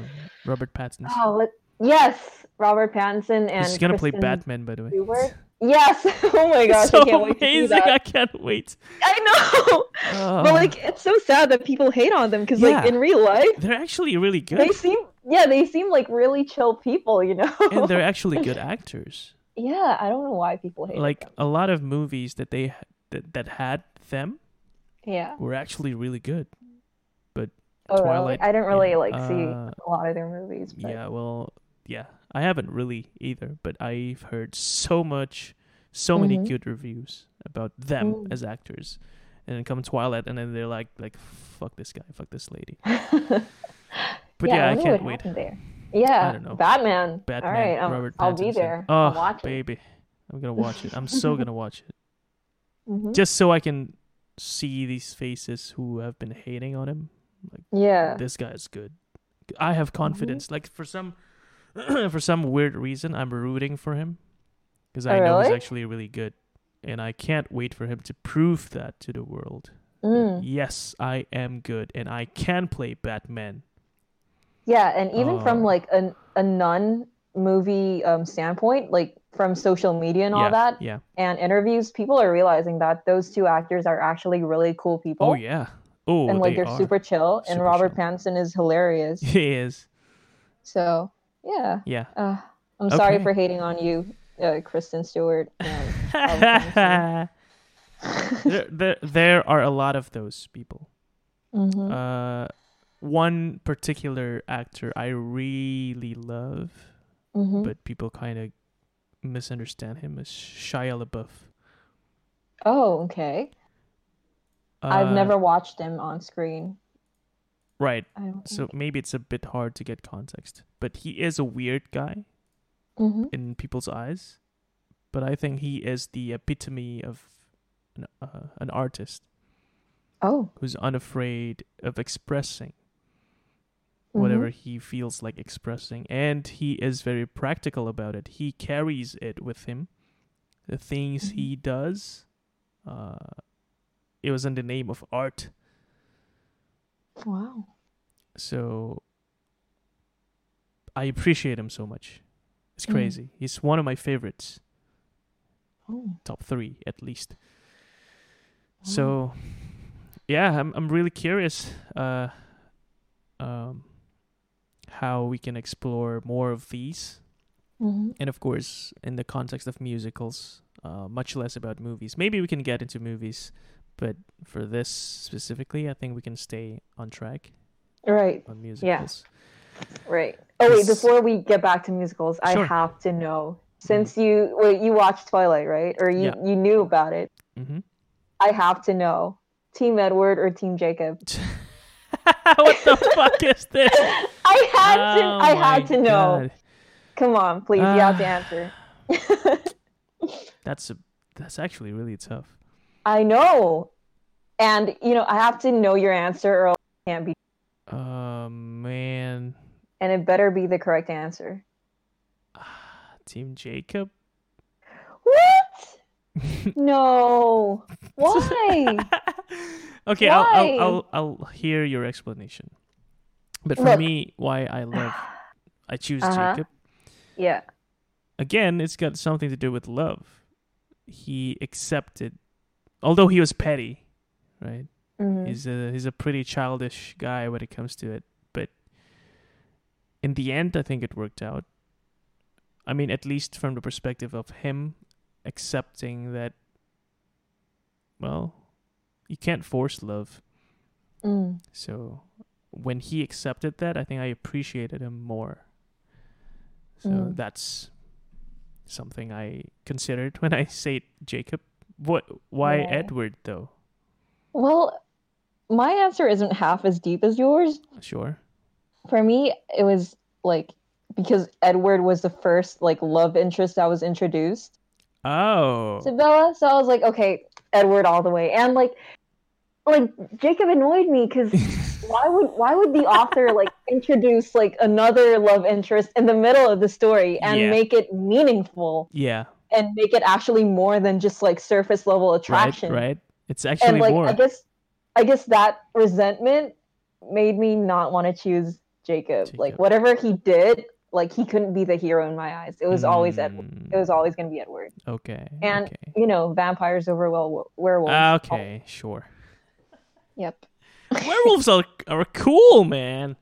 Robert Pattinson. oh, yes, Robert Pattinson and He's gonna play Batman, by the way. Stewart. Yes. oh my gosh, so I can't wait amazing! I can't wait. I know. Oh, But like, it's so sad that people hate on them because like in real life, they're actually really good, they seem yeah, they seem like really chill people. You know. and they're actually good actors. Yeah, I don't know why people hate Like them. a lot of movies that they that, that had them Yeah. were actually really good. Oh, really? Twilight, I didn't really yeah, like see uh, a lot of their movies. But... Yeah, well, yeah, I haven't really either, but I've heard so much, so many Mhm. good reviews about them Mm. as actors, and then come Twilight, and then they're like, like, fuck this guy, fuck this lady. But yeah, I, wonder can't wait. there. Yeah, I don't know. Batman. Batman, All right, um, Robert I'll be there. Oh, I'll watch it. baby, I'm gonna watch it. I'm so gonna watch it, Mhm. just so I can see these faces who have been hating on him. Like, Yeah. this guy is good. I have confidence. Like for some for some weird reason, I'm rooting for him because I Oh, know he's actually really good, and I can't wait for him to prove that to the world. Mm. Yes, I am good, and I can play Batman. Yeah, and even from Oh. like a a nun movie um, standpoint, like from social media and all yeah, that, yeah. and interviews, people are realizing that those two actors are actually really cool people. Oh yeah. Oh, and like they they're super chill, and Robert chill. Pattinson is hilarious. He is. So yeah, Yeah. uh, I'm sorry for hating on you, uh, Kristen Stewart. And there, there, there are a lot of those people. Mhm. Uh, one particular actor I really love, Mhm. but people kind of misunderstand him as Shia LaBeouf. Oh, okay. I've Uh, never watched him on screen. right. So maybe it's a bit hard to get context, but he is a weird guy Mhm. in people's eyes. But I think he is the epitome of an, uh, an artist Oh, who's unafraid of expressing mhm. whatever he feels like expressing and he is very practical about it he carries it with him the things Mhm. he does uh it was in the name of art Wow. so i appreciate him so much it's Mm. crazy he's one of my favorites Oh. top 3 at least so yeah i'm i'm really curious uh um how we can explore more of these Mhm. and of course in the context of musicals uh, much less about movies maybe we can get into movies but for this specifically i think we can stay on track Right. on musicals Right. Oh wait, before we get back to musicals, I have to know since you wait, you watched Twilight, right? Or you Yeah. you knew about it. hmm I have to know. Team Edward or Team Jacob? what the fuck is this I had to Oh I had to know. God. Come on, please, you have to Ah. answer. that's a that's actually really tough I know. And you know, I have to know your answer or else it can't be oh man and it better be the correct answer. team jacob What? No. Why? okay I'll, I'll i'll i'll hear your explanation but for Look. me why i love i choose Uh-huh. jacob Yeah. again, it's got something to do with love. He accepted, although he was petty, right? Mhm. He's a he's a pretty childish guy when it comes to it, but in the end, I think it worked out. I mean, at least from the perspective of him accepting that, well, you can't force love. Mm. So when he accepted that, I think I appreciated him more. So Mm. that's something I considered when I say Jacob. What? Why Yeah. Edward though? Well, my answer isn't half as deep as yours. Sure. For me, it was like because Edward was the first like love interest that was introduced Oh. to Bella. So I was like, okay, Edward all the way. And like like Jacob annoyed me because why would why would the author like introduce like another love interest in the middle of the story and Yeah. make it meaningful yeah. and make it actually more than just like surface level attraction? Right. Right. It's actually and like more. I guess I guess that resentment made me not want to choose Jacob. Like whatever he did, like he couldn't be the hero in my eyes. It was always Edward. Mm, It was always going to be Edward. Okay. And okay. you know, vampires over well werewolves. Okay. Sure. Yep. Werewolves are are cool, man.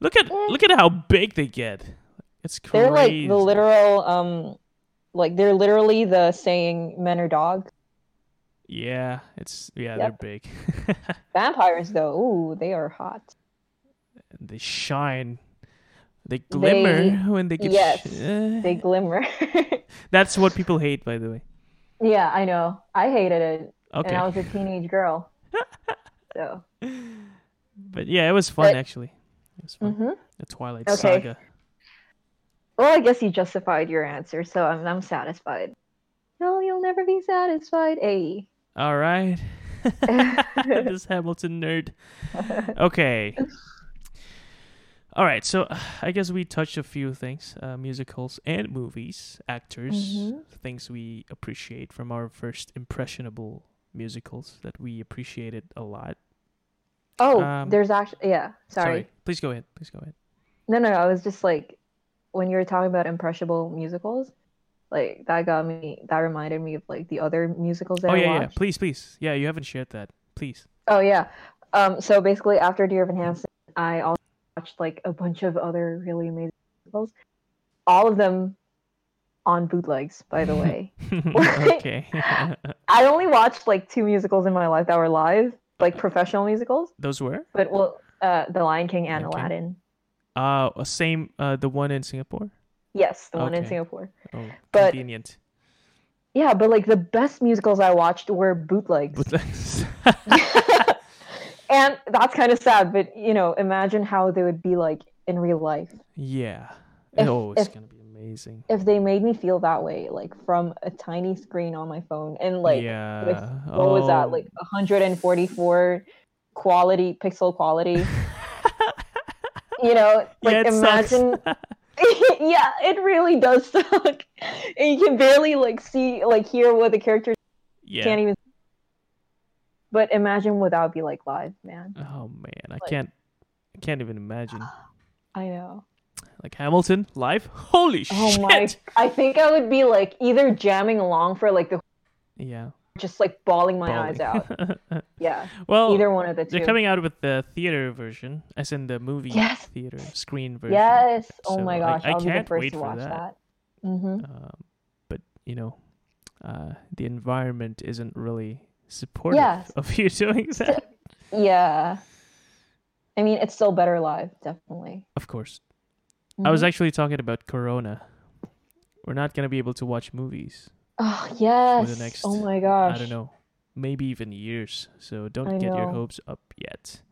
Look at Eh. look at how big they get. It's crazy. They're like the literal um like they're literally the saying men are dogs. Yeah, it's yeah, Yep. they're big. Vampires though, ooh, they are hot. And they shine. They glimmer when they get. yes, sh- eh. They glimmer. That's what people hate, by the way. yeah, I know. I hated it. Okay, And I was a teenage girl. so but yeah, it was fun But- actually. It was fun. hmm The Twilight Okay. Saga. Well, I guess you justified your answer, so I'm I'm satisfied. No, you'll never be satisfied. Hey. All right. this Hamilton nerd. Okay. All right, so I guess we touched a few things: uh, musicals and movies, actors, Mhm. things we appreciate from our first impressionable musicals that we appreciated a lot. Oh, Um, there's actually yeah. Sorry. Please go ahead. Please go ahead. No, no, no. I was just like when you were talking about impressionable musicals, like that got me. That reminded me of like the other musicals that oh I yeah, yeah. Please, please. Yeah, you haven't shared that. Please. Oh yeah. Um. So basically, after Dear Evan Hansen, I also watched like a bunch of other really amazing musicals. All of them on bootlegs, by the way. okay. I only watched like two musicals in my life that were live, like professional musicals. Those were But well, uh, The Lion King and Lion King. Aladdin. uh same uh the one in Singapore. Yes, the one in Singapore. Oh, But- convenient. Yeah, but like the best musicals I watched were bootlegs. Bootlegs. and that's kind of sad, but you know, imagine how they would be like in real life. yeah. If- oh, it's if- gonna be amazing. If they made me feel that way, like from a tiny screen on my phone and like yeah. what was that, Oh. like 144 quality pixel quality. you know, like yeah, imagine yeah, it really does suck. And you can barely like see like hear what the characters yeah. can't even but imagine what that would be like live, man. Oh man, I like- can't. I can't even imagine. I know. Like Hamilton live. Holy Oh shit! my I think I would be like either jamming along for like the Yeah. just like bawling my eyes out. Yeah. well, Either one of the 2 they're coming out with the theater version, as in the movie Yes. theater screen version. Yes. Oh So, my gosh, I I'll can't first wait to for watch that. that. Mm-hmm. Um, but you know, uh, the environment isn't really supportive Yes. of you doing that. Yeah. I mean, it's still better live, definitely. Of course. I was Mhm. actually talking about Corona. We're not gonna be able to watch movies. Oh yes. next- oh my gosh. I don't know, maybe even years. So don't I get your hopes up yet.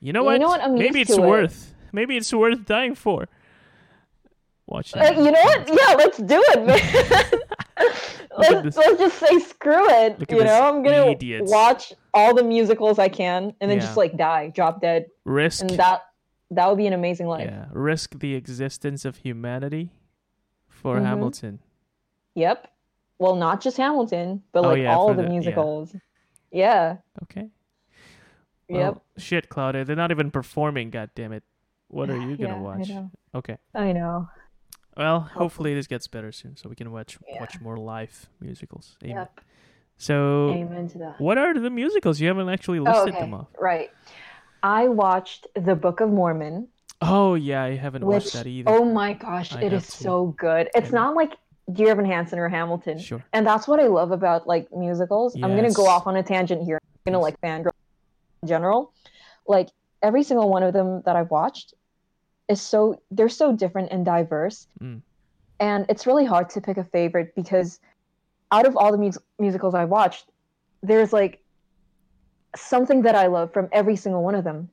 You know You what? know what? I'm maybe used it's to it. worth. Maybe it's worth dying for. Watching. Uh, you know what? Yeah, let's do it, man. let's, let's just say screw it. Look You know, I'm gonna idiots. watch all the musicals I can, and then Yeah. just like die, drop dead, Risk. and that that would be an amazing life. Yeah. Risk the existence of humanity for Mhm. Hamilton. Yep. Well, not just Hamilton, but Oh, like yeah, all the, the- musicals. Yeah. Okay. Yep. Shit, Claudia. They're not even performing. God damn it. What are you gonna Yeah, watch? know. Okay. I know. Well, hopefully this gets better soon, so we can watch Yeah. watch more live musicals. Amen. Yep. So, Amen to that. what are the musicals? You haven't actually Oh, listed okay. them off. Right. I watched The Book of Mormon, Oh yeah, I haven't which watched that either. oh my gosh, I it is to. so good. It's not like Dear Evan Hansen or Hamilton. Sure. And that's what I love about like musicals. I'm gonna go off on a tangent here. I'm gonna like fangirl in general. Like every single one of them that I've watched is so they're so different and diverse. Mm. And it's really hard to pick a favorite because out of all the mus- musicals I watched, there's like something that I love from every single one of them.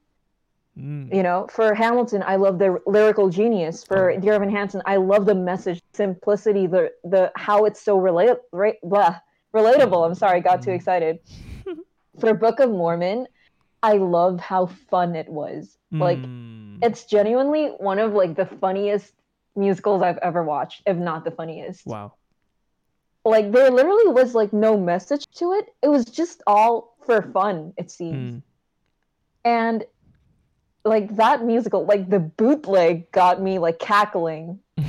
Mm. You know, for Hamilton, I love the lyrical genius. For Oh. Dear Evan Hansen, I love the message, simplicity, the the how it's so relate, right, blah, relatable. I'm sorry, I got too Mm. excited. for Book of Mormon, I love how fun it was. Like Mm. it's genuinely one of like the funniest musicals I've ever watched, if not the funniest. wow. Like there literally was like no message to it. It was just all for fun, it seems. Mm. and like that musical like the bootleg got me like cackling.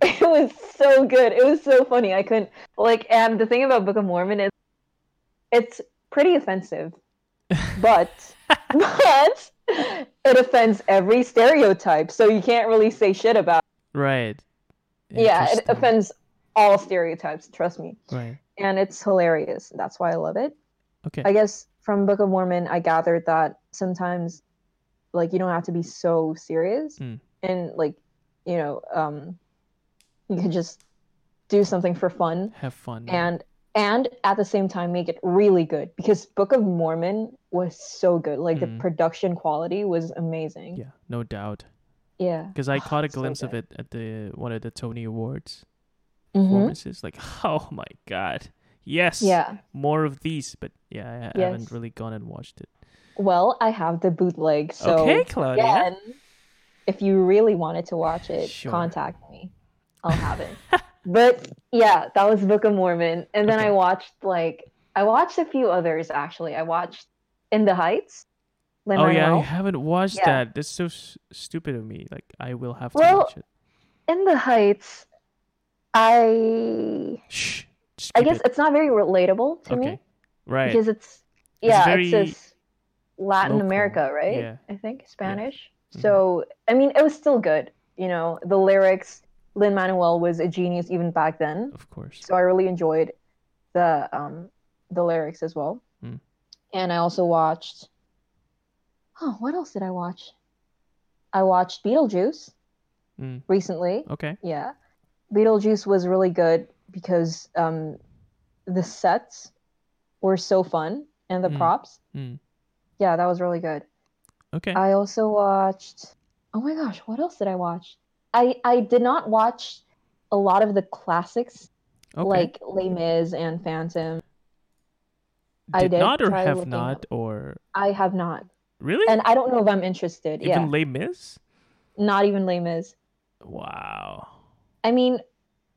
It was so good. It was so funny. I couldn't like and the thing about book of mormon is it's pretty offensive but but it offends every stereotype so you can't really say shit about right. yeah it offends all stereotypes trust me. Right. and it's hilarious. That's why i love it Okay. I guess from Book of Mormon, I gathered that sometimes, like, you don't have to be so serious, Mm. and like, you know, um, you can just do something for fun, Have fun. and and at the same time make it really good because Book of Mormon was so good. Like Mm. the production quality was amazing. yeah, no doubt. Yeah. Because I caught a So glimpse of it at the one of the Tony Awards Mhm. performances. Like, oh my god, yes, Yeah. more of these. But yeah, I, I haven't really gone and watched it. Well, I have the bootleg, so okay, Claudia. again, if you really wanted to watch it, Sure. contact me. I'll have it. but yeah, that was Book of Mormon, and then I watched like I watched a few others actually. I watched In the Heights. Oh yeah, I haven't watched Yeah. that. That's so s- stupid of me. Like, I will have to Well, watch it. In the Heights. I Shh. Just I guess it. it's not very relatable to okay. me Right. because it's It's yeah, very it's this Latin local. America, right? Yeah. I think Spanish. Mhm. So I mean, it was still good. You know, the lyrics. Lin Manuel was a genius even back then, of course. so I really enjoyed the um the lyrics as well. Mm. And I also watched. Oh, what else did I watch? I watched Beetlejuice Mm. recently. Okay. Yeah, Beetlejuice was really good because um, the sets were so fun and the Mm. props. Mm. Yeah, that was really good. Okay. I also watched. Oh my gosh, what else did I watch? I I did not watch a lot of the classics okay. like Les Mis and Phantom. did, I did not or have not up- or I have not, really and I don't know if I'm interested. even yeah, Les Mis? not even Les Mis. Wow. I mean,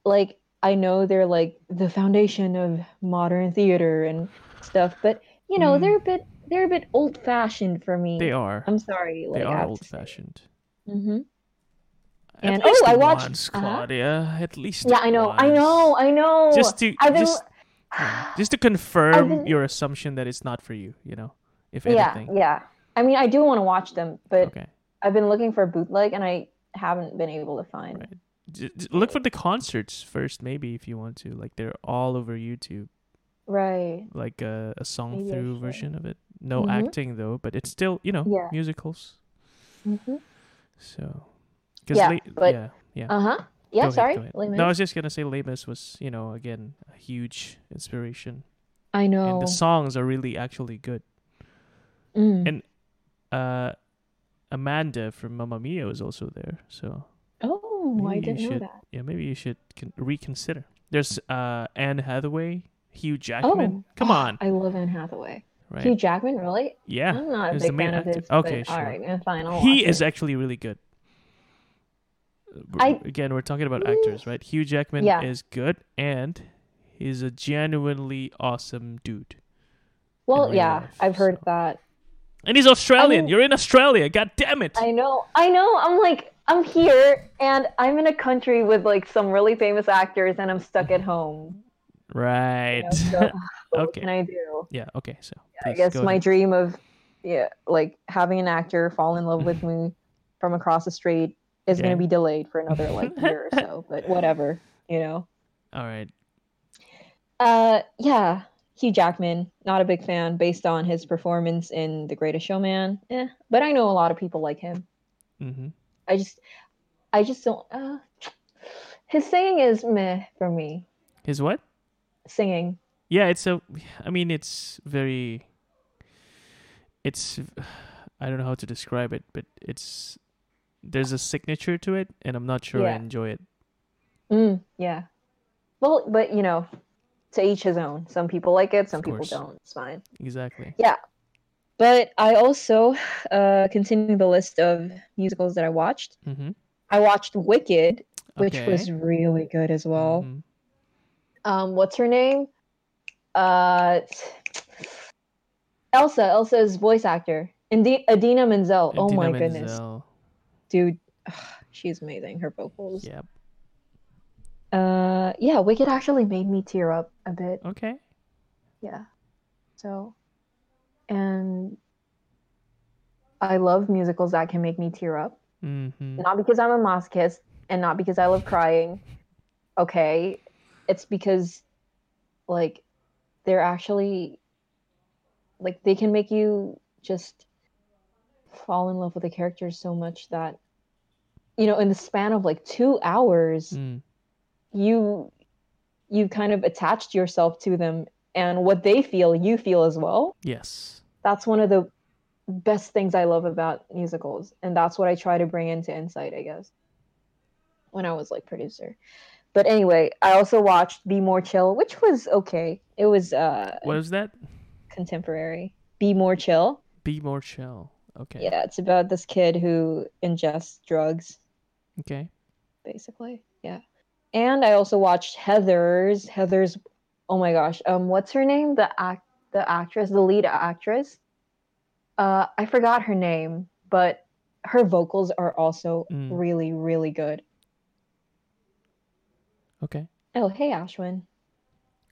like I know they're like the foundation of modern theater and stuff, but you know Mm. they're a bit they're a bit old fashioned for me. They are. I'm sorry. Like, they are old fashioned. Mm-hmm. And- least oh, I watched- once, uh-huh. Claudia. At least. Yeah, I know, I know, I know. Just to I've just yeah, just to confirm been- your assumption that it's not for you. You know, if yeah, anything. yeah. I mean, I do want to watch them, but Okay. I've been looking for a bootleg and I haven't been able to find. Right. Look for the concerts first, maybe if you want to. Like they're all over YouTube. Right. Like a, a song Maybe through version of it. No Mhm. acting though, but it's still you know Yeah. musicals. Mm-hmm. So. 'cause Yeah, La- but- yeah, yeah. Uh huh. Yeah. Go sorry. go ahead. No, I was just gonna say Mis was, you know, again a huge inspiration, I know. and the songs are really actually good. Mm. and- Uh, Amanda from Mamma Mia was also there, so oh, I maybe you didn't know that. yeah, maybe you should con- reconsider. There's uh Anne Hathaway, Hugh Jackman. Oh, Come on, I love Anne Hathaway. right? Hugh Jackman, really? yeah, I'm not a he's big fan of his. Okay, but, sure. All right, fine. I'll he is it. actually really good. I- again, we're talking about Mm. actors, right? Hugh Jackman Yeah. is good, and he's a genuinely awesome dude. Well, yeah, life, I've heard so. that. And he's Australian. mean- You're in Australia. God damn it. I know. I know. I'm like, I'm here and I'm in a country with like some really famous actors and I'm stuck at home. Right. You know, so, what Okay. can I do? yeah. Okay. So I guess my ahead. dream of yeah, like having an actor fall in love with me from across the street is Okay. going to be delayed for another like year or so, but whatever, you know. All right. Uh yeah, Hugh Jackman, not a big fan based on his performance in The Greatest Showman. Eh, but I know a lot of people like him. Mm-hmm. I just I just don't uh his singing is meh for me. His what? Singing. Yeah. It's a. I mean, it's very. It's. I don't know how to describe it, but it's. There's a signature to it, and I'm not sure I enjoy it. Mm, yeah. Well, but you know, to each his own. Some people like it, some people don't. It's fine. Exactly. But I also uh continuing the list of musicals that I watched. Mm-hmm. I watched Wicked, which okay. was really good as well. Mhm. Um what's her name? Uh Elsa, Elsa's voice actor. Indi- Idina Menzel. oh Idina my goodness. Menzel. Dude, she's amazing. Her vocals. Yep. Uh yeah, Wicked actually made me tear up a bit. Okay. Yeah. So, and I love musicals that can make me tear up. Mm-hmm. Not because I'm a masochist and not because I love crying. Okay. It's because, like, they're actually, like, they can make you just fall in love with the characters so much that, you know, in the span of like two hours, Mm. you you kind of attached yourself to them and what they feel you feel as well Yes. that's one of the best things i love about musicals and that's what i try to bring into insight i guess when i was like producer but anyway i also watched be more chill which was okay it was uh What is that? contemporary be more chill Be more chill. Okay. yeah it's about this kid who ingests drugs Okay. basically. Yeah. And I also watched Heathers. Heathers oh my gosh. Um what's her name? The act the actress, the lead actress. Uh I forgot her name, but her vocals are also Mm. really really good. Okay. Oh, hey Ashwin.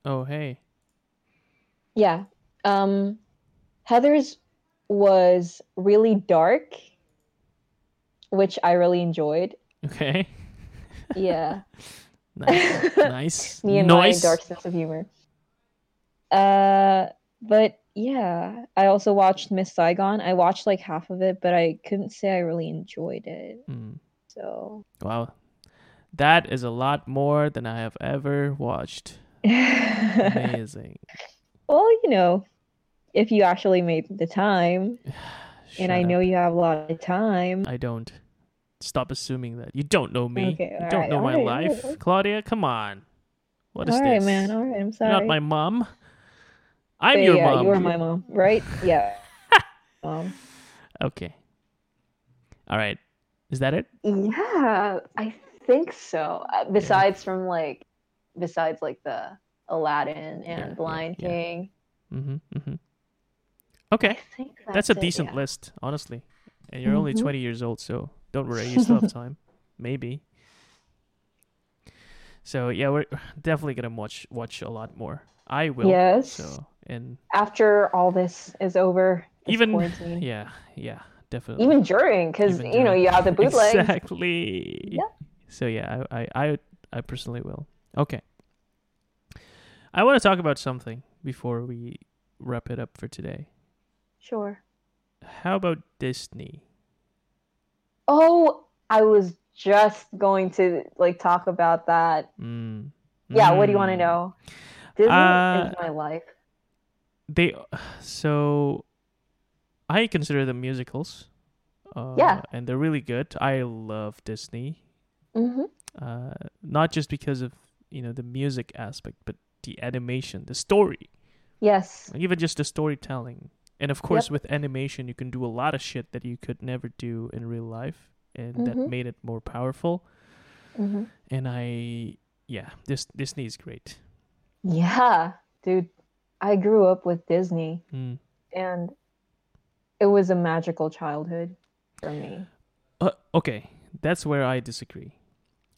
Oh, hey. Yeah. Um Heathers was really dark, which I really enjoyed. Okay. Yeah. Nice. nice. me and Noise. my dark sense of humor. Uh, but yeah, I also watched Miss Saigon. I watched like half of it, but I couldn't say I really enjoyed it. Mm. So, Wow. That is a lot more than I have ever watched. Amazing. Well, you know, if you actually made the time, and I Shut know you have a lot of time. I don't. Stop assuming that. You don't know me. Okay, you don't alright, know my alright, life. alright. Claudia, come on. What is All right, this? man. All right, I'm You're sorry. not my mom. I'm But your yeah, mom. You are my mom, right? Yeah. um, Okay. All right. Is that it? Yeah, I think so. Uh, Besides from like, besides like the Aladdin and Yeah, yeah, Blind yeah. King. Mm-hmm. Mm-hmm. Okay. think That's, a it, decent yeah. list, honestly. And you're only Mhm. 20 years old, so don't worry. You still have time. Maybe. So yeah, we're definitely gonna watch watch a lot more. I will. Yes. So and After all this is over, even quarantine. yeah yeah definitely even during, because you know you have the bootlegs. exactly. Yeah. So yeah, I, I I I personally will. Okay. I want to talk about something before we wrap it up for today. Sure. How about Disney? Oh, I was just going to like talk about that. Mm. Yeah. What do you want to Mm. know? Disney Uh, is my life. They so I consider them musicals. Uh, Yeah. and they're really good. I love Disney. hmm Uh, not just because of you know the music aspect, but the animation, the story, Yes. even just the storytelling. And of course, with animation, you can do a lot of shit that you could never do in real life, and that Mhm. made it more powerful. hmm And I, yeah, this Disney is great. Yeah, dude. I grew up with Disney, Mm. and it was a magical childhood for me. Uh, okay, That's where I disagree.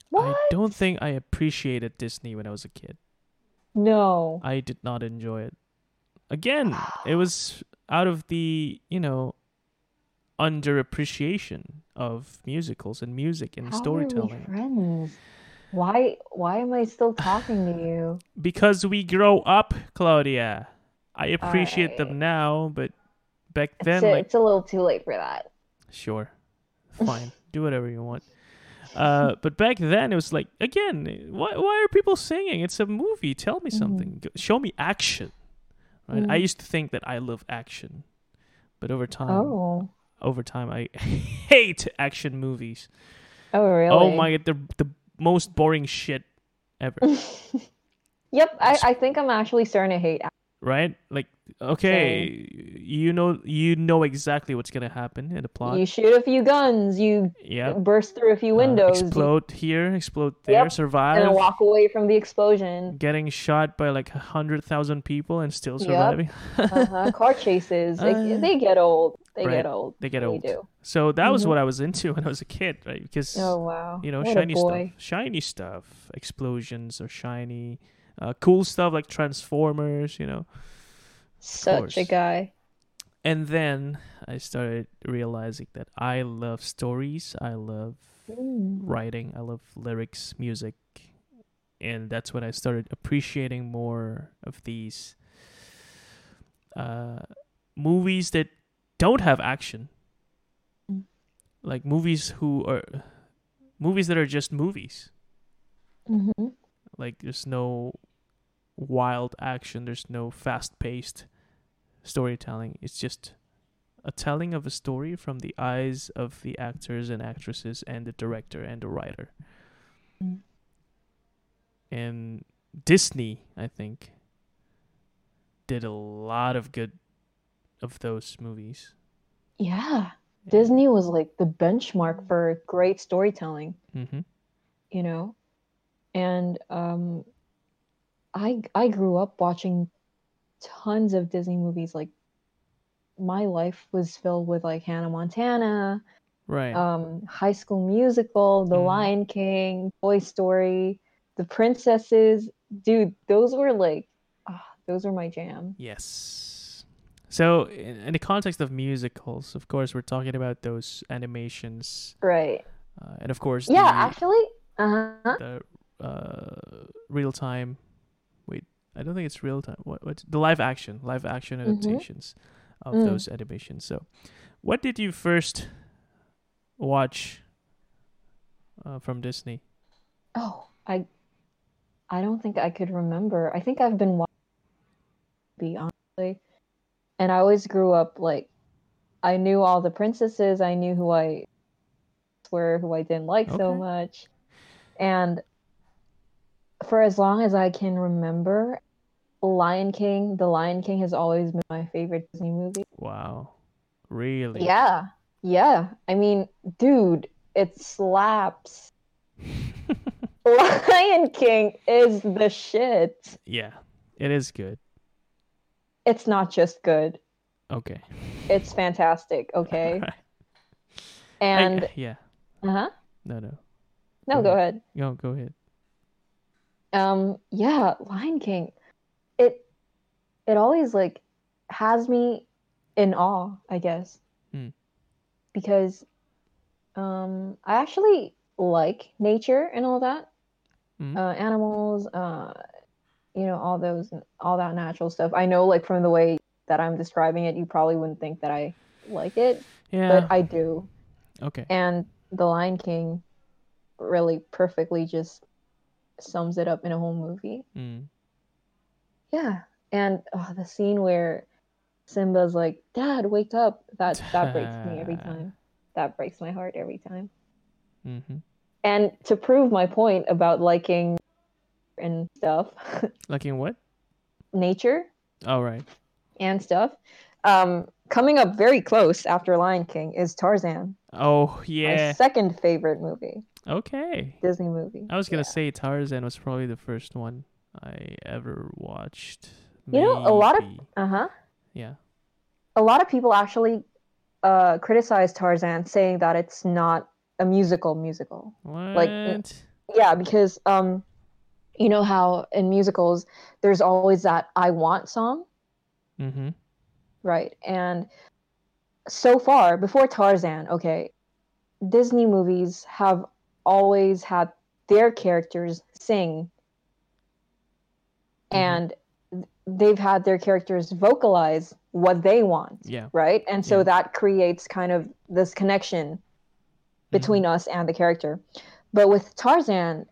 What? I don't think I appreciated Disney when I was a kid. No. I did not enjoy it. Again, it was out of the, you know, underappreciation of musicals and music and How storytelling. Are we friends? Why? Why am I still talking to you? Because we grow up, Claudia. I appreciate Alright. them now, but back then, It's a, like, it's a little too late for that. sure, fine, do whatever you want. Uh, but back then, it was like, again, why, why are people singing? It's a movie. Tell me something. Go- Show me action. Right? I Mhm. used to think that I love action, but over time, Oh. over time, I hate action movies. Oh really? Oh my god, the the most boring shit ever. Yep. I, I think I'm actually starting to hate. Right? Like, okay, you know, you know exactly what's gonna happen in the plot. You shoot a few guns. You yeah, burst through a few Uh, windows. you- explode here, explode there, Yep, survive. and walk away from the explosion. Getting shot by like a hundred thousand people and still Yep. surviving. uh-huh. Car chases, uh... they, get old. They right. get old. They get They old. do. So that was Mhm. what I was into when I was a kid, right? Because Oh wow. you know, what shiny stuff, shiny stuff, explosions or shiny, uh, cool stuff like Transformers, you know. Such a guy. And then I started realizing that I love stories. I love Mm. writing. I love lyrics, music, and that's when I started appreciating more of these uh, movies that don't have action, Mm. like movies who are movies that are just movies. Mhm. Like there's no wild action. There's no fast-paced storytelling. It's just a telling of a story from the eyes of the actors and actresses and the director and the writer. Mm. And Disney, I think, did a lot of good of those movies. Yeah. Disney was like the benchmark for great storytelling. Mm-hmm. you know and um i i grew up watching tons of disney movies like my life was filled with like hannah montana Right. um high school musical the Mhm. lion king toy story the princesses dude those were like ah, those were my jam Yes. So, in, in the context of musicals, of course, we're talking about those animations, right uh, and of course, yeah the, actually uh-huh the uh, real time. I don't think it's real time. What? What's the live action? Live action Mhm. adaptations of Mm. those animations. So, what did you first watch uh, from Disney? Oh, I I don't think I could remember. I think I've been watching be honestly. And I always grew up like I knew all the princesses, I knew who I were, who I didn't like so much. And for as long as I can remember, Lion King, The Lion King has always been my favorite Disney movie. Wow, really? Yeah. Yeah. I mean, dude, it slaps. Lion King is the shit. yeah, it is good. It's not just good. Okay. It's fantastic, okay? Alright. I- And yeah, uh-huh. no, no, No, Go go ahead. go go ahead. Um yeah, Lion King. It it always like has me in awe, I guess. Hmm. Because um I actually like nature and all that. Mhm. Uh animals, uh you know, all those all that natural stuff. I know like from the way that I'm describing it, you probably wouldn't think that I like it, Yeah. but I do. okay. And The Lion King really perfectly just sums it up in a whole movie. Mm. Yeah. And oh, the scene where Simba's like, "Dad, wake up." That that breaks me every time. That breaks my heart every time. Mm-hmm. And to prove my point about liking and stuff, Like in what? nature All right. and stuff, um, coming up very close after Lion King is Tarzan, Oh yeah. my second favorite movie, Okay. Disney movie. I was gonna Yeah. say Tarzan was probably the first one I ever watched. You know, a lot of- Uh huh. yeah. a lot of people actually uh, criticize Tarzan, saying that it's not a musical musical. What? Yeah, because um, you know how in musicals there's always that "I want" song, mm-hmm. right? And so far, before Tarzan, okay, Disney movies have always had their characters sing, Mhm. and they've had their characters vocalize what they want. Yeah. right? And so Yeah. that creates kind of this connection between us and the character. But with Tarzan,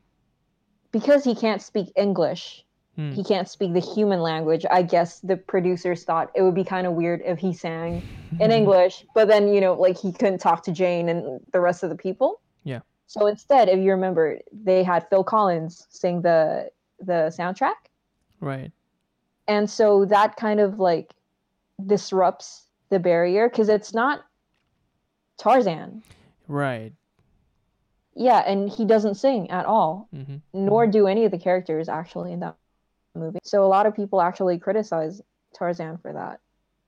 because he can't speak English, Hmm. he can't speak the human language. I guess the producers thought it would be kind of weird if he sang in English, but then, you know, like he couldn't talk to Jane and the rest of the people. Yeah. So instead, if you remember, they had Phil Collins sing the the soundtrack Right. and so that kind of like disrupts the barrier because it's not Tarzan. Right. Yeah, and he doesn't sing at all, Mm-hmm. nor do any of the characters actually in that movie. So a lot of people actually criticize Tarzan for that,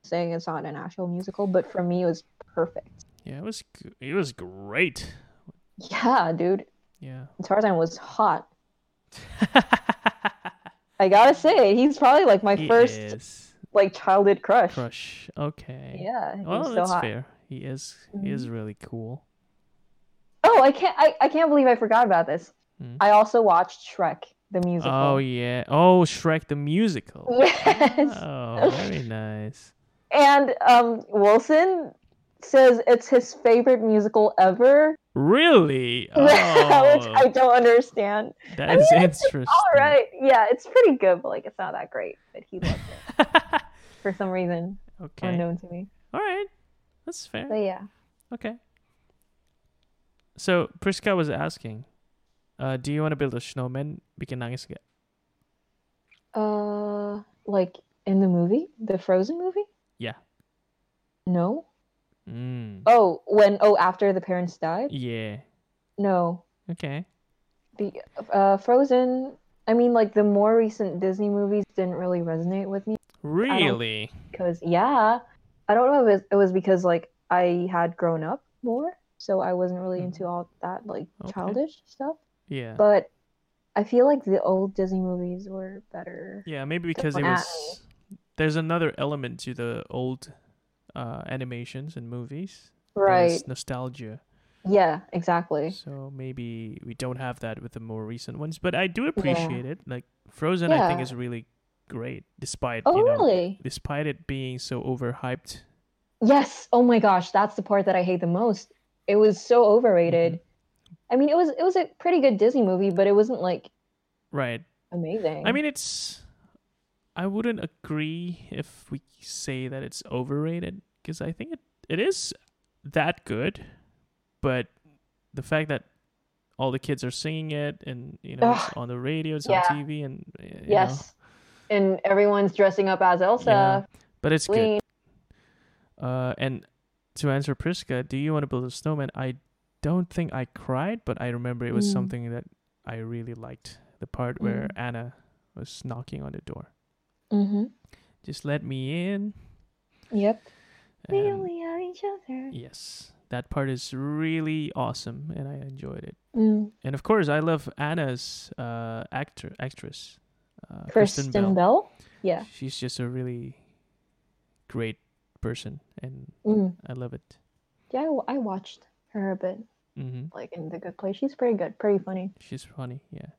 saying it's not an actual musical. But for me, it was perfect. Yeah, it was it was great. Yeah, dude, Yeah. Tarzan was hot. I gotta say, he's probably like my he first is. like childhood crush. crush. Okay. Yeah, he's Well, so that's hot. fair. He is. He is really cool. Oh, I can't. I, I can't believe I forgot about this. Hmm. I also watched Shrek the musical. Oh yeah. Oh, Shrek the musical. Yes. Oh, very nice. And um, Wilson says it's his favorite musical ever, Really? which I Oh, don't understand. that I is mean, interesting. All right, yeah, it's pretty good, but like it's not that great. But he loves it for some reason okay. unknown to me. All right. That's fair. But yeah, Okay. So Priska was asking, uh, do you want to build a snowman? Bikin nangis gak? uh, like in the movie, the Frozen movie. Yeah. No. Mm. Oh, when oh after the parents died. Yeah. No. Okay. The uh, Frozen. I mean, like the more recent Disney movies didn't really resonate with me Really? because, yeah, I don't know if it was, it was because like I had grown up more, so I wasn't really Mhm. into all that like Okay. childish stuff. Yeah. But I feel like the old Disney movies were better. Yeah, maybe because it was. There's another element to the old uh, animations and movies. Right. Nostalgia. Yeah. Exactly. So maybe we don't have that with the more recent ones, but I do appreciate it. Like Frozen, I think is really great, despite Oh, you know, really? despite it being so overhyped. Yes. Oh my gosh, that's the part that I hate the most. It was so overrated. Mm-hmm. I mean, it was it was a pretty good Disney movie, but it wasn't like Right. amazing. I mean, it's. I wouldn't agree if we say that it's overrated because I think it, it is that good, but the fact that all the kids are singing it and you know it's on the radio, it's yeah. on TV, and you know, yes. And everyone's dressing up as Elsa. but it's good. Uh, and to answer Priska, do you want to build a snowman? I don't think I cried, but I remember it was Mm. something that I really liked. The part where Mm. Anna was knocking on the door. Mm-hmm. Just let me in. Yep. We only have each other. yes, that part is really awesome, and I enjoyed it. Mm. And of course, I love Anna's uh, actor actress, uh, Kristen, Bell. Yeah. She's just a really great person, and Mm. I love it. Yeah, I, w- I watched her a bit, mm-hmm. like in The Good Place. She's pretty good, pretty funny. She's funny, yeah.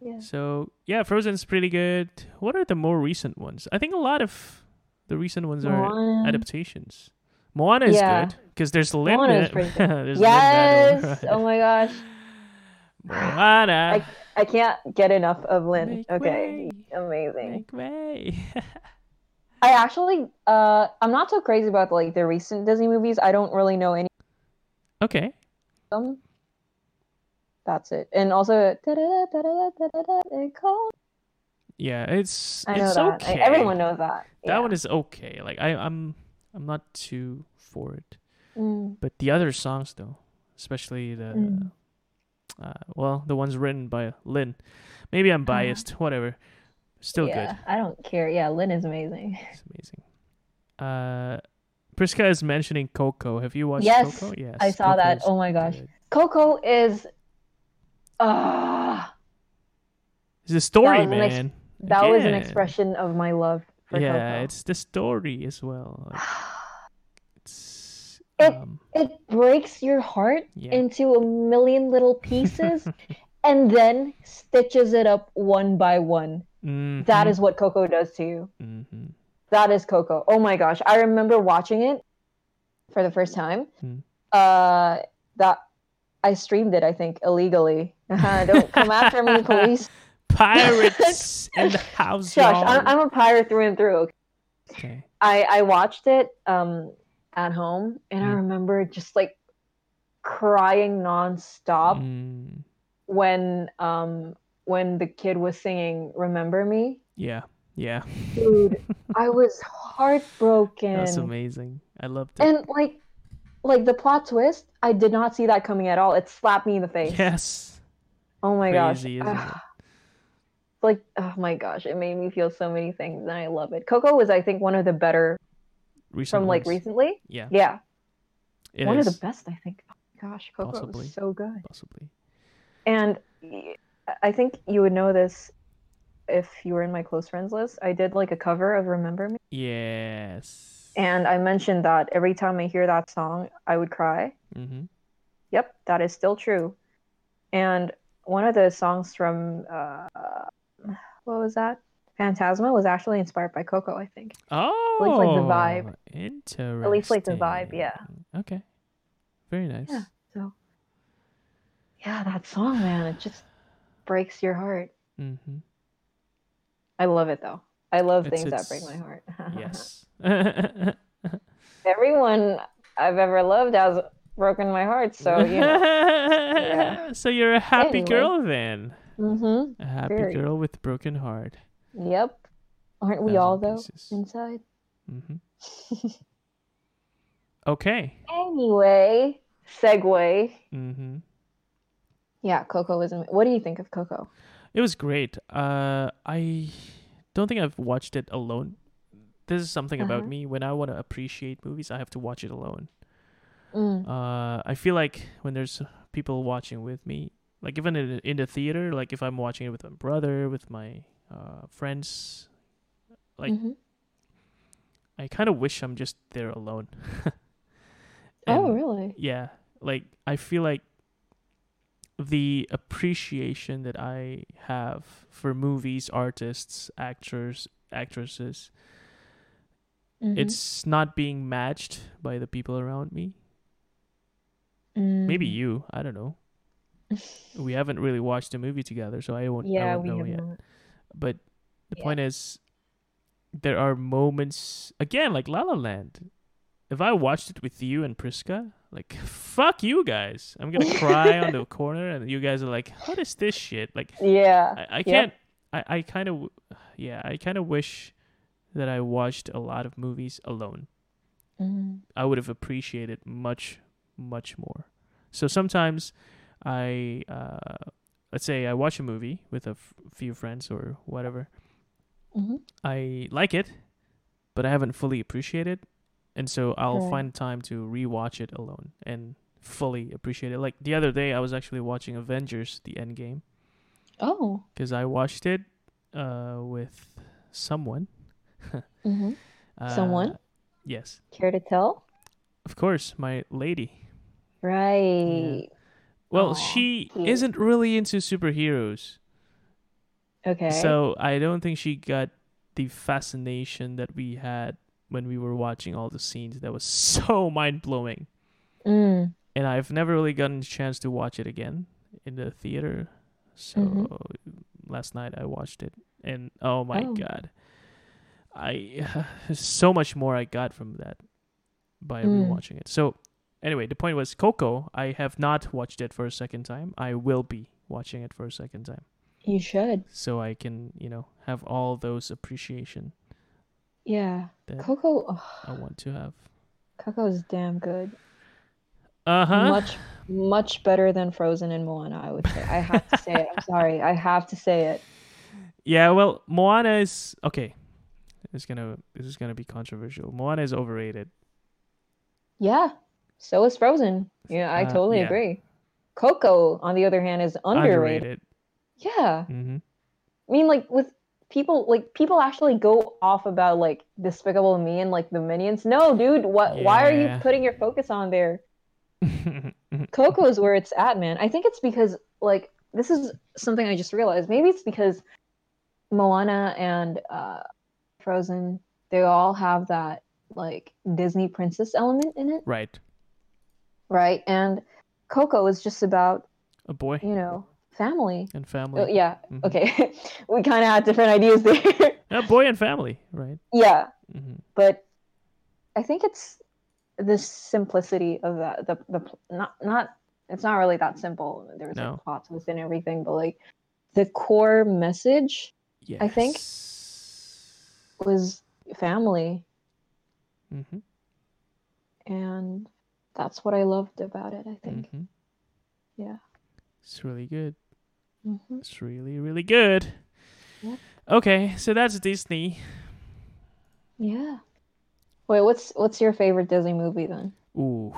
Yeah. So yeah, Frozen's pretty good. What are the more recent ones? I think a lot of the recent ones are Moana. adaptations. Moana is Yeah. good because there's Lin. Moana is it. there's Lin Yes. Miranda. Oh my gosh. Moana. I I can't get enough of Lin. Make okay. way. Amazing. Make way. I actually uh I'm not so crazy about like the recent Disney movies. I don't really know any okay. them. That's it. And also da-da-da-da-da-da-da-da, they call- Yeah, it's I know it's that. okay. Everyone knows that. That Yeah. one is okay. Like I, I'm I'm not too for it. Mm. But the other songs though, especially the Mm. uh, well, the ones written by Lin. Maybe I'm biased. Whatever. Still Uh-huh. yeah, good. I don't care. Yeah, Lin is amazing. It's amazing. Uh, Priska is mentioning Coco. Have you watched Yes, Coco? Yes. I saw that. Oh my gosh. good. Coco is ah It's the story, was an ex- that was an expression of my love for yeah, Coco. it's the story as well. Like, it's It- um, It breaks your heart yeah. into a million little pieces and then stitches it up one by one. That is what Coco does to you. mm-hmm. That is Coco. Oh my gosh. I remember watching it for the first time. Hmm. Uh that I streamed it, I think, illegally. Don't come after me, police. Pirates in the house. Y'all. I'm, I'm a pirate through and through. okay. I I watched it um at home and I Mm. remember just like crying nonstop Mm, when um when the kid was singing "Remember Me." yeah, yeah. Dude, I was heartbroken. That's amazing. I loved it. And like like the plot twist, I did not see that coming at all. It slapped me in the face. yes. Oh my Crazy, gosh. Like oh my gosh, it made me feel so many things and I love it. Coco was I think one of the better Recent from like recently. Yeah, Yeah. it one is, of the best I think. Oh my gosh, Coco Possibly. was so good. possibly. And I think you would know this if you were in my close friends list. I did like a cover of Remember Me. Yes. And I mentioned that every time I hear that song, I would cry. Mm-hmm. Yep, that is still true. And one of the songs from uh, what was that? Phantasma was actually inspired by Coco, I think. Oh, at least, like, the vibe. Interesting. At least, like, the vibe, yeah. Okay. Very nice. Yeah. So, yeah, that song, man, it just breaks your heart. Mm-hmm. I love it though. I love It's- things that break my heart. Yes. Everyone I've ever loved has broken my heart, so you know. So you're a happy Anyway. girl then. Mm-hmm. A happy Very. girl with a broken heart. Yep. Aren't we Thousand all though pieces. inside? Mm-hmm. okay. Anyway, segue. Mm-hmm. Yeah, Coco was. Am- What do you think of Coco? It was great. Uh, I don't think I've watched it alone. This is something about Uh-huh. me. When I want to appreciate movies, I have to watch it alone. Mm. Uh, I feel like when there's people watching with me, like even in in the theater, like if I'm watching it with my brother, with my uh, friends, like Mhm. I kind of wish I'm just there alone. Oh, really? Yeah, like I feel like the appreciation that I have for movies, artists, actors, actresses, Mhm. it's not being matched by the people around me. Maybe Mm. you, I don't know. We haven't really watched a movie together, so I won't. I won't know yet. not. But the Yeah. point is, there are moments again, like La La Land. If I watched it with you and Priska, like fuck you guys, I'm gonna cry on the corner, and you guys are like, "What is this shit?" Like Yeah. I, I can't. I, I kind of, yeah, I kind of wish that I watched a lot of movies alone. Mhm. I would have appreciated much, much more. So sometimes I, uh, let's say I watch a movie with a f- few friends or whatever. Mhm. I like it, but I haven't fully appreciated, and so I'll Right. find time to rewatch it alone and fully appreciate it. Like the other day, I was actually watching Avengers: The Endgame Oh. because I watched it uh, with someone. hmm Uh, Someone? Yes, Care to tell? of course, my lady. Right. Well, Aw, she cute. isn't really into superheroes, Okay. so I don't think she got the fascination that we had when we were watching all the scenes. That was so mind blowing, Mm. and I've never really gotten a chance to watch it again in the theater. So Mhm. last night I watched it, and oh my Oh. god, I so much more I got from that by Mm. rewatching it. So anyway, the point was Coco. I have not watched it for a second time. I will be watching it for a second time, You should. so I can you know have all those appreciation Yeah. Coco. Oh, I want to have. Coco is damn good. Uh huh. Much, much better than Frozen and Moana. I would say. I have to say it. I'm sorry. I have to say it. Yeah, well, Moana is okay. It's gonna this is gonna be controversial. Moana is overrated. Yeah. So is Frozen. Yeah, I Uh, totally yeah. agree. Coco, on the other hand, is underrated. underrated. Yeah. hmm I mean, like with people, like people actually go off about like Despicable Me and like the Minions. No, dude, what? Why are you putting your focus on there? Coco is where it's at, man. I think it's because like this is something I just realized. Maybe it's because Moana and uh, Frozen, they all have that like Disney princess element in it, right. Right? And Coco is just about A boy you know family. and family. Oh, yeah. Mhm. Okay. we kind of had different ideas there. A boy and family, right? yeah, mm-hmm. but I think it's the simplicity of that. The the not not it's not really that simple. There's No. like plots within everything, but like the core message Yes. I think- was family, Mm-hmm. and that's what I loved about it. I think. hmm Yeah. It's really good. hmm It's really, really good. Yeah. Okay, so that's Disney. Yeah. Wait, what's what's your favorite Disney movie then? Ooh,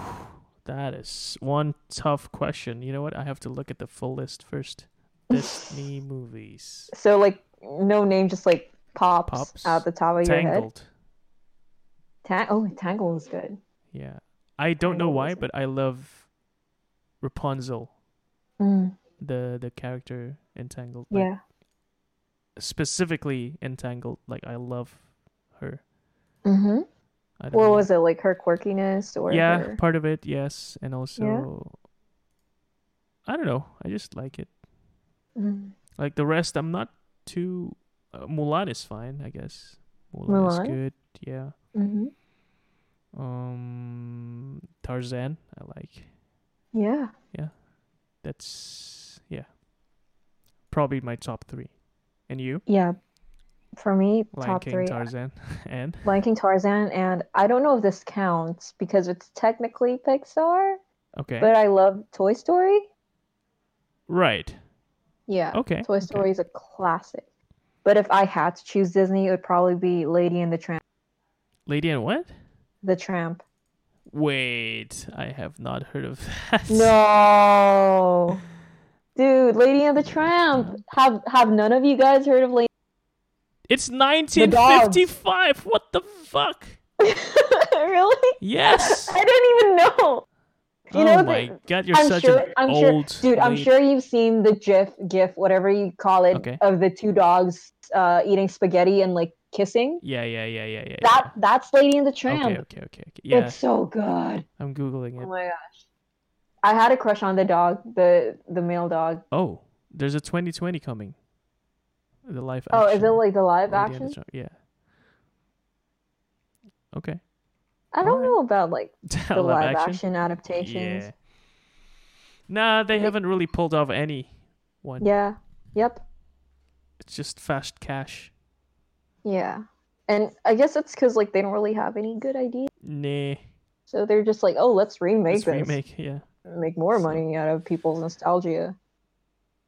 that is one tough question. You know what? I have to look at the full list first. Disney movies. So like no name, just like pops, Pops. out the top of your head. Tangled. Ta- oh, Tangled was good. Yeah. I don't know why, but I love Rapunzel, Mm, the the character Entangled. Like, yeah. Specifically Entangled, like I love her. Mm-hmm. What know. was it like? Her quirkiness or yeah, her... part of it, yes, and also I don't know. I just like it. Mm. Like the rest, I'm not too. Uh, Mulan is fine, I guess. Mulan, is good. Yeah. hmm Um, Tarzan, I like. Yeah. Yeah, that's yeah. Probably my top three. And you? Yeah. For me, Lion top King, three. Tarzan, and Lion King, Tarzan, and I don't know if this counts because it's technically Pixar, okay, but I love Toy Story. right. Yeah. Okay. Toy okay. Story is a classic. But if I had to choose Disney, it would probably be Lady and the Tramp. Lady and what? The Tramp. Wait, I have not heard of that. No. Dude, Lady and the Tramp. Have have none of you guys heard of Lady? It's dogs. 1955. What the fuck? really? Yes. I didn't even know. You oh know, my the- god, you're I'm such sure. an I'm old sure, dude. I'm sure you've seen the GIF, GIF, whatever you call it, Okay. of the two dogs uh, eating spaghetti and like kissing. Yeah, yeah, yeah, yeah, yeah. That that's Lady in the yeah. Tramp. Okay, okay, okay, okay. Yeah, It's so good. I'm googling it. Oh my gosh. I had a crush on the dog, the the male dog. Oh, there's a 2020 coming. The live action. Oh, is it like the live Lady and the action? Tramp, Yeah. Okay. I don't Alright. know about like the live, live action. action, adaptations. Yeah. Nah, they Like- haven't really pulled off any one. Yeah. Yep. It's just fast cash. Yeah. And I guess it's because like they don't really have any good ideas, Nah. so they're just like, oh, let's remake Let's this, remake, yeah. make more So- money out of people's nostalgia.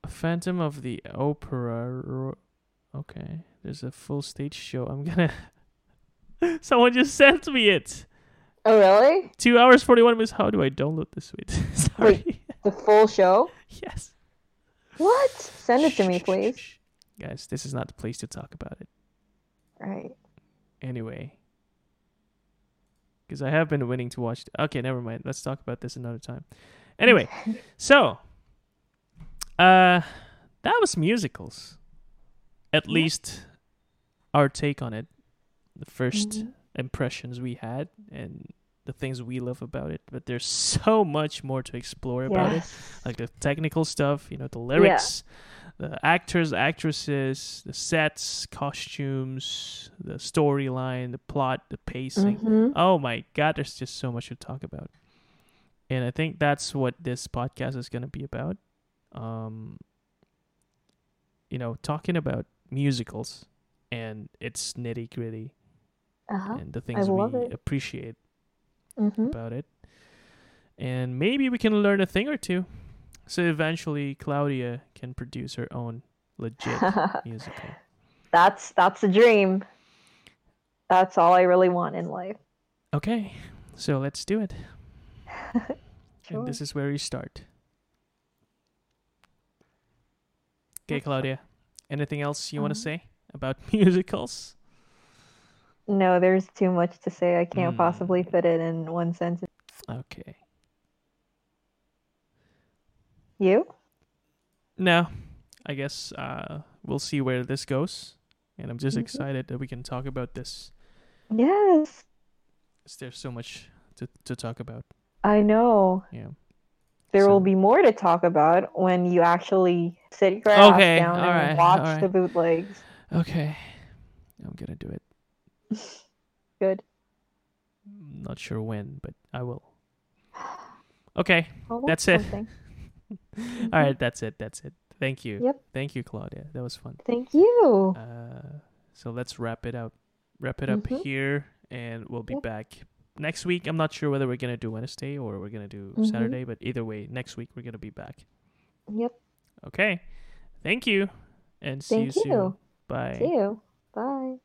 Phantom of the Opera. Okay, there's a full stage show. I'm gonna. Someone just sent me it. Oh, really? Two hours forty one minutes. How do I download this? Wait, sorry. The full show? yes. What? Send it to me, please. Guys, this is not the place to talk about it. Right. Anyway, because I have been waiting to watch. Okay, never mind. Let's talk about this another time. Anyway, so uh, that was musicals. At Yeah. least our take on it, the 1st Mhm. impressions we had, and the things we love about it. But there's so much more to explore about it, like the technical stuff, you know, the lyrics, the actors, actresses, the sets, costumes, the storyline, the plot, the pacing. Mhm. Oh my god, there's just so much to talk about. And I think that's what this podcast is going to be about. Um you know, talking about musicals and its nitty-gritty Uh-huh. and the things we it. appreciate hmm about it. And maybe we can learn a thing or two. So eventually Claudia can produce her own legit musical. that's that's a dream. That's all I really want in life. Okay, so let's do it. Sure. And this is where we start. Okay, Claudia. Anything else you want to say about musicals? No, there's too much to say. I can't Mm. possibly fit it in one sentence. Okay. You? No, I guess uh, we'll see where this goes, and I'm just Mhm. excited that we can talk about this. Yes. There's so much to to talk about. I know. Yeah. There So- will be more to talk about when you actually sit your ass Okay, down and alright, watch the bootlegs. Okay. I'm gonna do it. Good. Not sure when, but I will. Okay. Well, That's it. All right. That's it. That's it. Thank you. Yep. Thank you, Claudia. That was fun. Thank you. Uh, so let's wrap it up. Wrap it up Mhm. here, and we'll be Yep. back next week. I'm not sure whether we're gonna do Wednesday or we're gonna do Mhm. Saturday, but either way, next week we're gonna be back. Yep. Okay. Thank you, and see Thank you soon. you. Bye. See you. Bye.